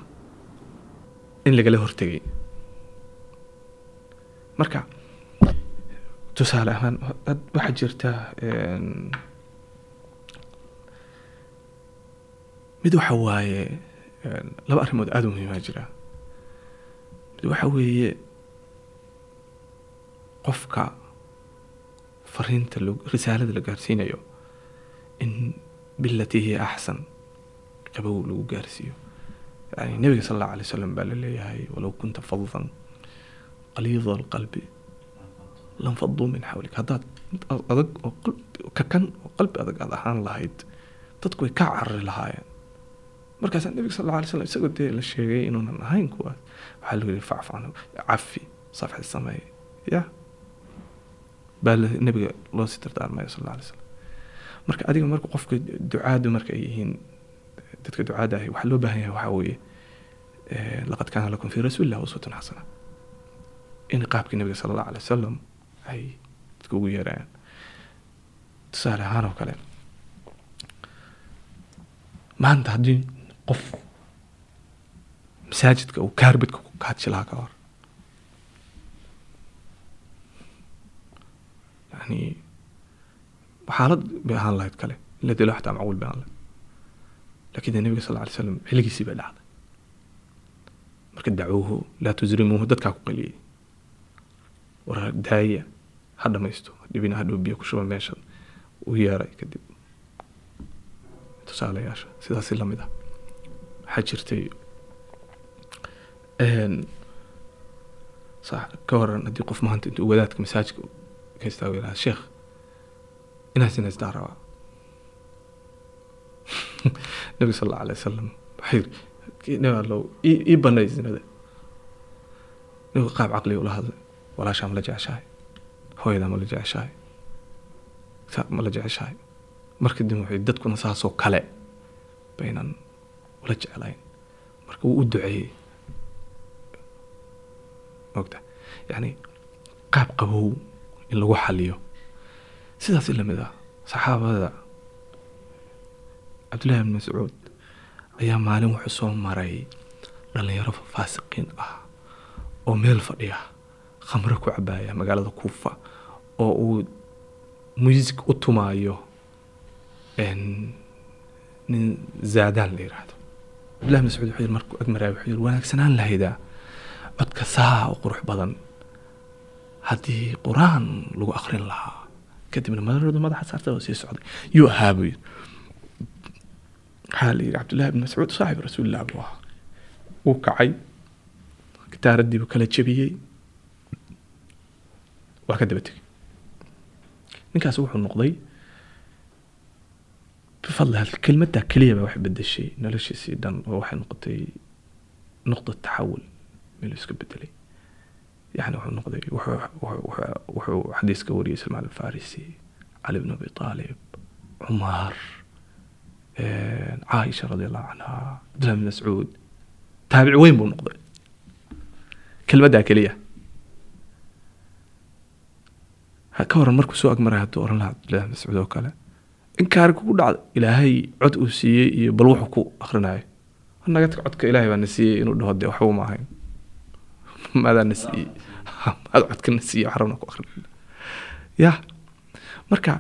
in lagala hortegay marka tusaale ahaan waxaa jirta mid waxa waaye laba arrimood aada u muhiimaa jira mid waxa weeye qofka fariinta risaalada la gaarsiinayo in bilatii hiya axsan qabow lagu gaarsiiyo. Yani nebiga sal allahu alay wasalam baa la leeyahay walow kunta fadan qaliida alqalbi lanfaduu min xawlik haddaad adag oo qalbi kakan oo qalbi adag aad ahaan lahayd dadku way ka carari lahaayeen. Markaasaa nebiga sal alla alay slam isagoo dee la sheegay inuunan ahayn kuwaas waxaa lagu yihi facf cafi safxi sameey ya baa nebiga loo sii dardaarmaya sal alay slam marka adiga marka qofka ducaadu marka ay yihiin dadka ducaada ahi waxaa loo baahan yahay waxaa weeye laqad kaana lakum fi rasuulillah uswatun xasana. In qaabkii nebiga sala allahu alay wasalam ay dadka ugu yeerayaan. Tusaale ahaan oo kale maanta haddii qof masaajidka uu kaarbidka ku kaadshi lahaa ka hor yani xaalad bay ahaan lahayd kale in la dilo xataa macquul bay ahaan lahayd laakiin dee nebiga sal lla alay slam xilligiisii bay dhacday marka dacuuhu laa tusrimuuhu dadkaa ku qaliyey war daaya ha dhamaysto dhibina hadhow biyo ku shuba meesha u yeeray kadib tusaalayaasha sidaasi la mid ah waxaa jirtay ka waran haddii qof ka istaago yidhaha sheekh inaad sinaystaa rabaa nabi sal alla alay wasalam waxay yiri ii banay zinada nabigu qaab caqliga ula hadlay walaashaa ma la jeceshahay hooyadaa ma la jeceshahay ma la jeceshahay marka dambe waxay dadkuna saasoo kale baynan ula jeclayn marka wuu u duceeyey mogta yacni qaab qabow in lagu xaliyo. Sidaas la mid ah saxaabada cabdullahi ibn mascuud ayaa maalin wuxuu soo maray dhallinyaro faasiqiin ah oo meel fadhiya khamre ku cabaaya magaalada kuufa oo uu music u tumaayo nin zaadaan la yiraahdo. Cabdullahi mascuud wuxuu yiri markuu agmaraya wuxuu yiri wanaagsanaan lahaydaa codka saa u qurux badan haddii qur'aan lagu akrin lahaa kadibna madaradu madaxa saarta oo sii socday. Yuu ahaa buu yiri waxaa la yidhi cabdullahi ibn mascuud saaxib rasuulillah buu ahaa. Wuu kacay gitaaradii buu kala jebiyey. Waa ka daba tegey. Ninkaas wuxuu noqday bifadli kelmaddaa keliya baa wax bedeshay noloshiisii dhan oo waxay noqotay nuqda taxawul meel iska bedelay yani wuxuu noqday wuxuu xadiis ka wariyay salmaan alfarisi cali bn abi aalib cumaar caaisha radi allahu canha cabdillahi bn mascuud taabic weyn buu noqday kelmaddaa keliya ka horan markuu soo agmaray hadduu oran lahaa cabdillahi mascuud oo kale inkaari kugu dhacda ilaahay cod uu siiyey iyo bal wuxuu ku akrinayo naga tag codka ilaahay baa na siiyey inuu dhaho dee waxbuu ma maad codka na siiyey waxrabna ku akrin ya marka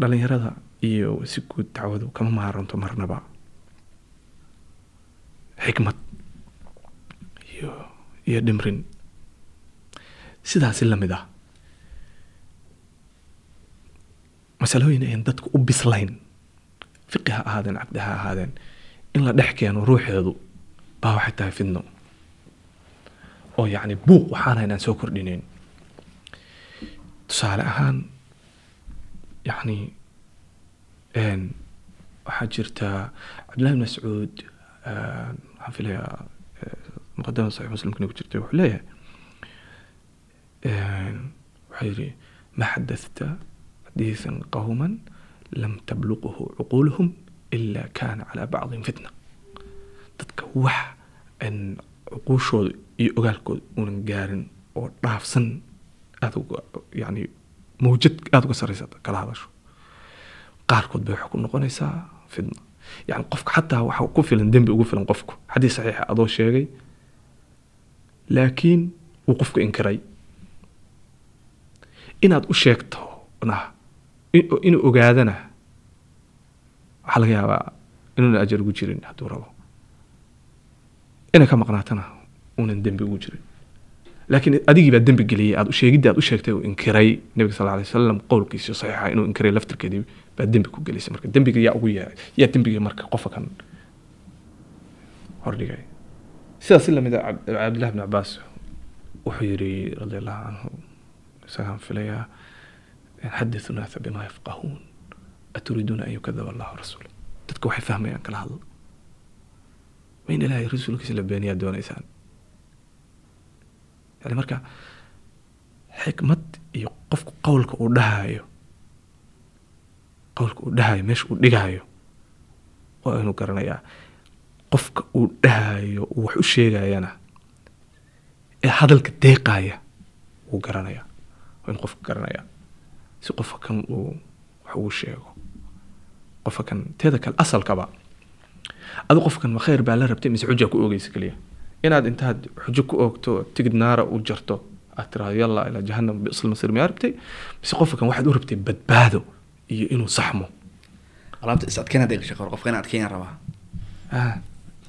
dhalinyarada iyo si guud dacwadu kama maaranto marnaba. Xikmad iyo iyo dhimrin. Sidaasi la mid ah. Masalooyin ayan dadku u bislayn fiqi ha ahaadeen caqdi ha ahaadeen in la dhex keeno ruuxeedu baa waxay tahay fidno oo yacni buuq waxaan haynaan soo kordhinayn tusaale ahaan yacni waxaa jirta cabdillahi bn mascuud waxaan filayaa muqadamada saxiix muslimkana ku jirta wuxuu leeyahay wuxuu yidhi ma xadathta xadiiثa qowma lam tabluqhu cuquuluhum ila kana calى bacdihim fitna. Dadka wax cuquushooda iyo ogaalkooda uunan gaarin oo dhaafsan aada uga yani mawjad aada uga sarreysa kala hadasho. Qaarkood bay waxay ku noqonaysaa fidna. Yani qofka xataa waxa ku filan dembi ugu filan qofku xadiis saxiixa adoo sheegay laakiin wuu qofku inkiray. Inaad u sheegto na inuu ogaadana waxaa laga yaabaa inuuna ajar ugu jirin hadduu rabo. Inay ka maqnaatana uunan dembi ugu jirin laakiin adigii baa dembi geliyay aad sheegidda aad u sheegtay uu inkiray nabiga sal alay wasalam qowlkiisa saxiixa inuu inkiray laftirkeedii baa dembi ku gelisay. Marka dembiga yaa ugu yahay yaa dembiga marka qofka kan hordhigay. Sidaas si la mid a cabdillahi bn cabaas wuxuu yidhi radi allahu canhu isagaan filayaa xadithu naasa bima yafqahuun aturiiduuna an yukadaba allahu rasuula dadka waxay fahmayaan kala hadla ma in ilaahay rasuulkiisa la beeniyaa doonaysaan yani marka xikmad iyo qofku qowlka uu dhahayo qowlka uu dhahayo meesha uu dhigayo waa inuu garanayaa qofka uu dhahayo uu wax u sheegayana ee hadalka deeqaya wuu garanaya waa inuu qofka garanaya si qofka kan uu wax ugu sheego. Qofka kan teeda kale asalkaba adu qofkan ma khayr baa la rabtay mise xuja ku oogeysa keliya inaad intaad xujo ku oogto tigid naara u jarto aad tiraahdo yalla ilaa jahannam biisl masir miyaa rabtay? Mise qofka kan waxaad u rabtay badbaado iyo inuu saxmo. Alaabta is adkeyn hadday gashay qor qofka inaa adkeyn rabaa.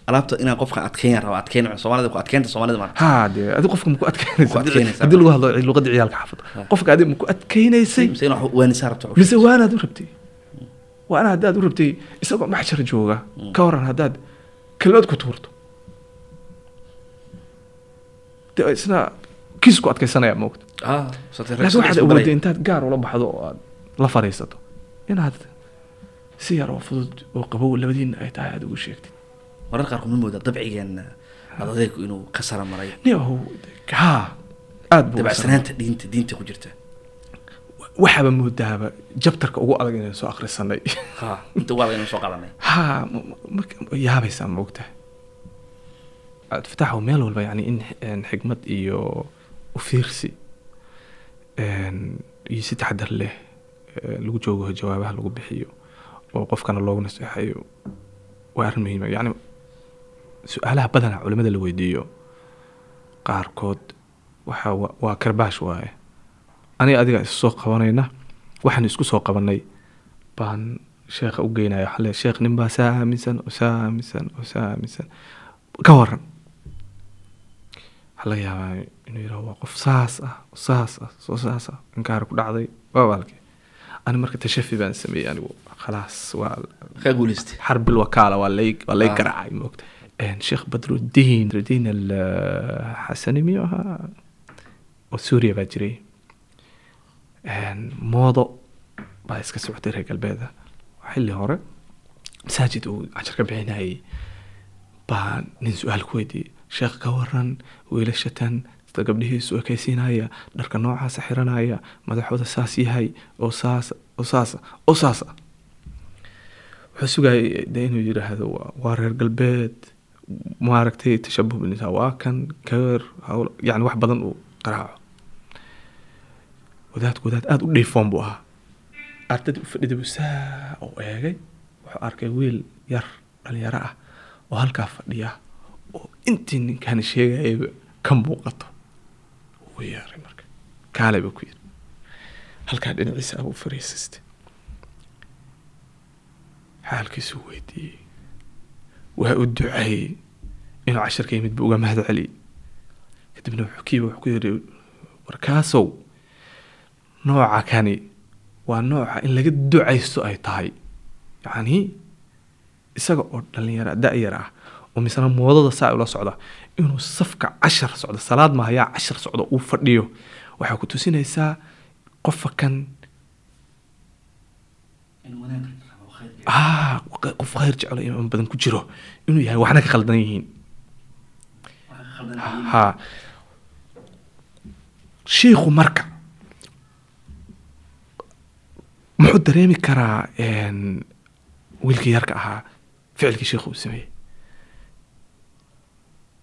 Alaabta inaa qofka adkeyn rabaa adkeyn soomaalida ku adkeynta soomaalida ma ha dee adi qofka maku adkeynaysa haddii lagu hadlo luqadii ciyaalka xaafada qofka adi maku adkeynaysay mise inaa waanisaa rabto mise waanaad u rabtay. Waana haddaad u rabtay isagoo maxjar jooga. Ka waran haddaad kelmad ku tuurto dee isna kiis ku adkeysanaya moogta ah laakiin waxaad awoodday intaad gaar ula baxdo oo aad la fadhiisato. Inaad si yar oo fudud oo qabow labadiina ay tahay aad ugu sheegtid. Marar qaarkood ma moodaa dabcigeena adadaygu inuu ka sara maray. Ni ow haa aad buu dabacsanaanta diinta diinta ku jirta. Waxaaba moodaaba jabtarka ugu adag inaynu soo akhrisanay. Ha inta waa laga soo qaadanay ha yaabaysaa moogtahay fataaxo meel walba yani in xikmad iyo u fiirsi een, iyo si taxadar leh lagu joogo jawaabaha lagu bixiyo oo qofkana loogu naseexayo waa arrin muhiima yani su'aalaha badana culimada la weydiiyo qaarkood waxa wa- waa karbaash waaye aniga adiga isu soo qabanayna waxaan isku soo qabanay baan sheekha u geynaya leeyahay, sheekh nin baa saa aaminsan oo saa aaminsan oo saa aaminsan ka waran waxaa laga yaabaa inuu yiraahdo waa qof saas ah saas ah soo saas ah inkaar ku dhacday waa baalke. Ani marka tashafi baan sameeyey anigu khalaas waa xarbil wakaala waa lay waa lay ah. garaacay moogta sheekh badrudiin rudiin al miyuu ahaa? Oo suuriya baa jiray. Moodo baa iska socotay reer galbeeda. Xilli hore masaajid uu cajar ka bixinayay baa nin su'aal ku weydiiyey sheekh ka waran wiilashatan sida gabdhihiisu ekaysiinaya dharka noocaasa xiranaya madaxooda saas yahay oo saas oo saasa oo saasa wuxuu sugayay de inuu yidhaahdo waa- reer galbeed maaragtay tashabuh waa kan kawer hawl yani wax badan uu qaraaco. Wadaadku wadaad aada u dhiifoon buu ahaa. Ardadii u fadhida buu saa u eegay wuxuu arkay wiil yar dhalinyaro ah oo halkaa fadhiya intii ninkaan sheegayaba ka muuqato. Wuu yeeray marka. Kaale buu ku yiri halkaa dhinaciisa abuu fariisistay. Xaalkiisuu weydiiyey. Waa u duceeyey inuu casharka yimid buu uga mahad celiyey kadibna wuxuu kiiba wuxuu ku yidhi warkaasow nooca kani waa nooca in laga ducaysto ay tahay. Yacni isaga oo dhalinyara da-yar ah oo misna moodada saa ula socda. Inuu safka cashar socdo salaad maahayaa cashar socdo uu fadhiyo. Waxaa ku tusinaysaa qofa kan ah qof khayr jeclo imaan badan ku jiro. Inuu yahay waxna ka khaldan yihiin. Shiikhu marka muxuu dareemi karaa wiilkii yarka ahaa ficilkii shiikhu uu sameeyey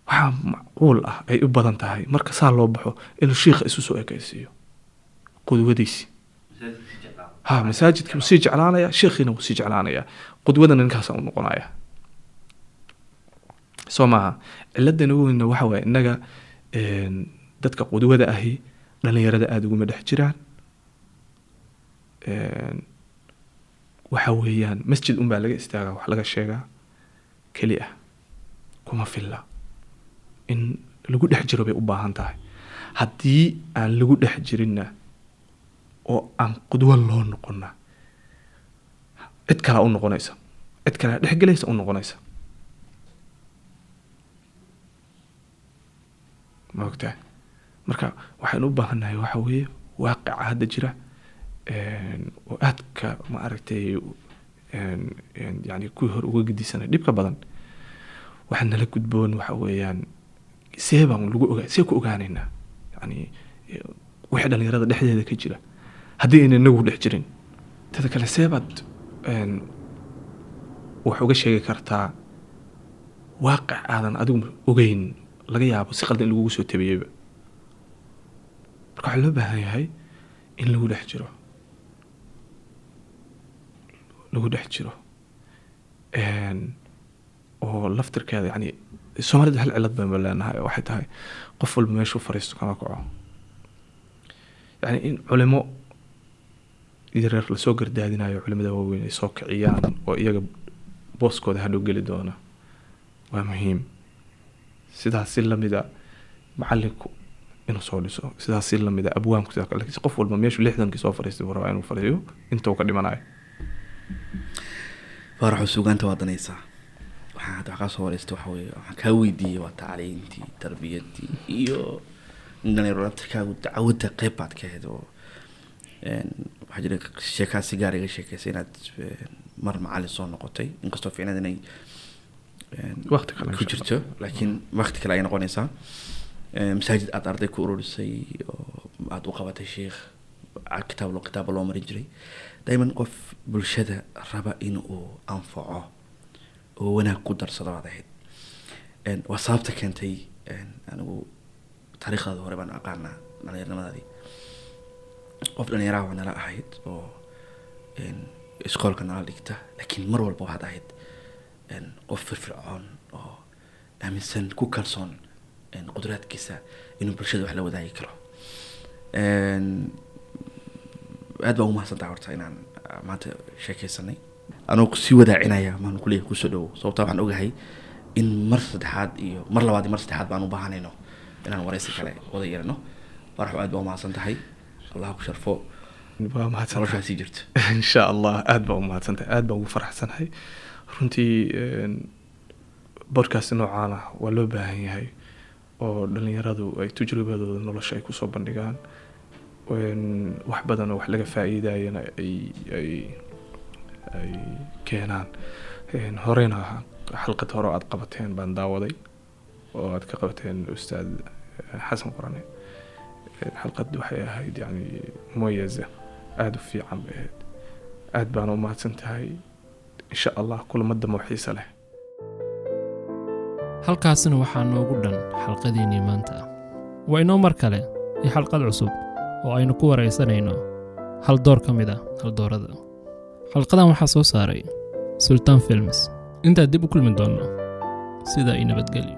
waxaa macquul ah ay u badan tahay marka saa loo baxo inuu shiikha isu soo ekaysiiyo. Qudwadiisi. Ha masaajidkii wuu sii jeclaanaya sheekhiina wuu sii jeclaanaya. Qudwadana ninkaasa u noqonaya soo maaha. Ciladdan ugu weyna waxa waaye innaga dadka qudwada ahi dhalinyarada aada uguma dhex jiraan. Waxa weeyaan masjid unbaa laga istaagaa wax laga sheegaa. Keli ah. Kuma filla in lagu dhex jiro bay u baahan tahay. Haddii aan lagu dhex jirinna oo aan qudwo loo noqonna cid kalaa u noqonaysa. Cid kalea dhexgelaysa u noqonaysa. Ma ogtahay marka waxaynu u baahannahay waxa weeye waaqica hadda jira oo aadka ma aragtay yani kuwii hore uga gedisanay dhibka badan waxaa nala gudboon waxa weeyaan see baan lagu see ku ogaanaynaa yani wixii dhalinyarada dhexdeeda ka jira. Haddii ayna inagu dhex jirin tada kale see baad een, wax uga sheegi kartaa waaqic aadan adigu ogeyn laga yaabo si qaldan in lagugu soo tabiyeyba. Marka waxaa loo baahan yahay in lagu dhex jiro. Lagu dhex jiro. Oo laftirkeeda yani soomaalida hal cilad baynu leenahay waxay tahay qof walba meeshuu fariisto kama kaco. Yani in culimo yareer la soo gardaadinayo culimada waaweyn ay soo kiciyaan oo iyaga booskooda hadhow geli doona waa muhiim. Sidaas si lamida macalinku inuu soo dhiso sidaas si lamida kale laakiin qof walba meeshuu lixdankii soo fariistay rabaa inuu fadhiyo inta uu ka dhimanayo. Faaraxu sugaanta waa danaysaa waxaa hadda wax kaa soo wareystay waxa weeye waxaan kaa weydiiyey waa tacliintii tarbiyadii iyo in dhalinyaro laftirkaagu dacwadda qeyb baad ka ahayd oo waxaa jira sheekaa si gaar iga sheekeysay inaad mar macalin soo noqotay inkastoo fiicnaad inay een, Waqti kale ku jirto laakiin waqti kale ay noqonaysaa. Masaajid aad arday ku ururisay oo aad u qabatay sheikh kitaab kitaaba loo marin jiray. Daiman qof bulshada raba in uu anfaco oo wanaag ku darsado baad ahayd waa sababta keentay een, anigu taariikhdaada hore baan aqaanaa dhalinyaranimadaadii qof dhalinyaraha waa nala ahayd oo iskoolka nala dhigta laakiin mar walba waxaad ahayd qof firfircoon oo aaminsan ku kalsoon qudraadkiisa inuu bulshada wax la wadaagi karo. Aad baan umahadsantaha horta inaan ah, maanta sheekeysanay anoo sii wadaacinaya maan kuleeyahay ku soo dhowo sababta waxaan ogahay in mar saddexaad iyo mar labaad iyo mar saddexaad baan u baahanayno inaan wareysi kale wada yeelano faraxu aad baa umahadsan tahay allah ku sharfo. Waa mahadsantahay noloshaa sii jirta. Insha allah aad baa u mahadsantahay aad baan ugu faraxsanahay runtii een, podcast noocaan ah waa loo baahan yahay oo dhalinyaradu ay tajribadooda nolosha ay ku soo bandhigaan. Wax badan oo wax laga faa'iidayana ay ay ay keenaan. Een, horeyna xalqad hore oo aad qabateen baan daawaday oo aad ka qabateen ustaad eh, xasan qorane. Xalqad waxay ahayd yani mumayaza aada u fiican bay ahayd. Aad baana u mahadsan tahay insha allah kulamada mawxiisa leh. Halkaasina waxaa noogu dhan xalqadiinnii maanta. Waa inoo mar kale iyo xalqad cusub oo aynu ku waraysanayno hal door ka mid ah haldoorada xalqadan waxaa soo saaray sultaan films. Intaad dib u kulmi doonno sidaa i nabadgelyo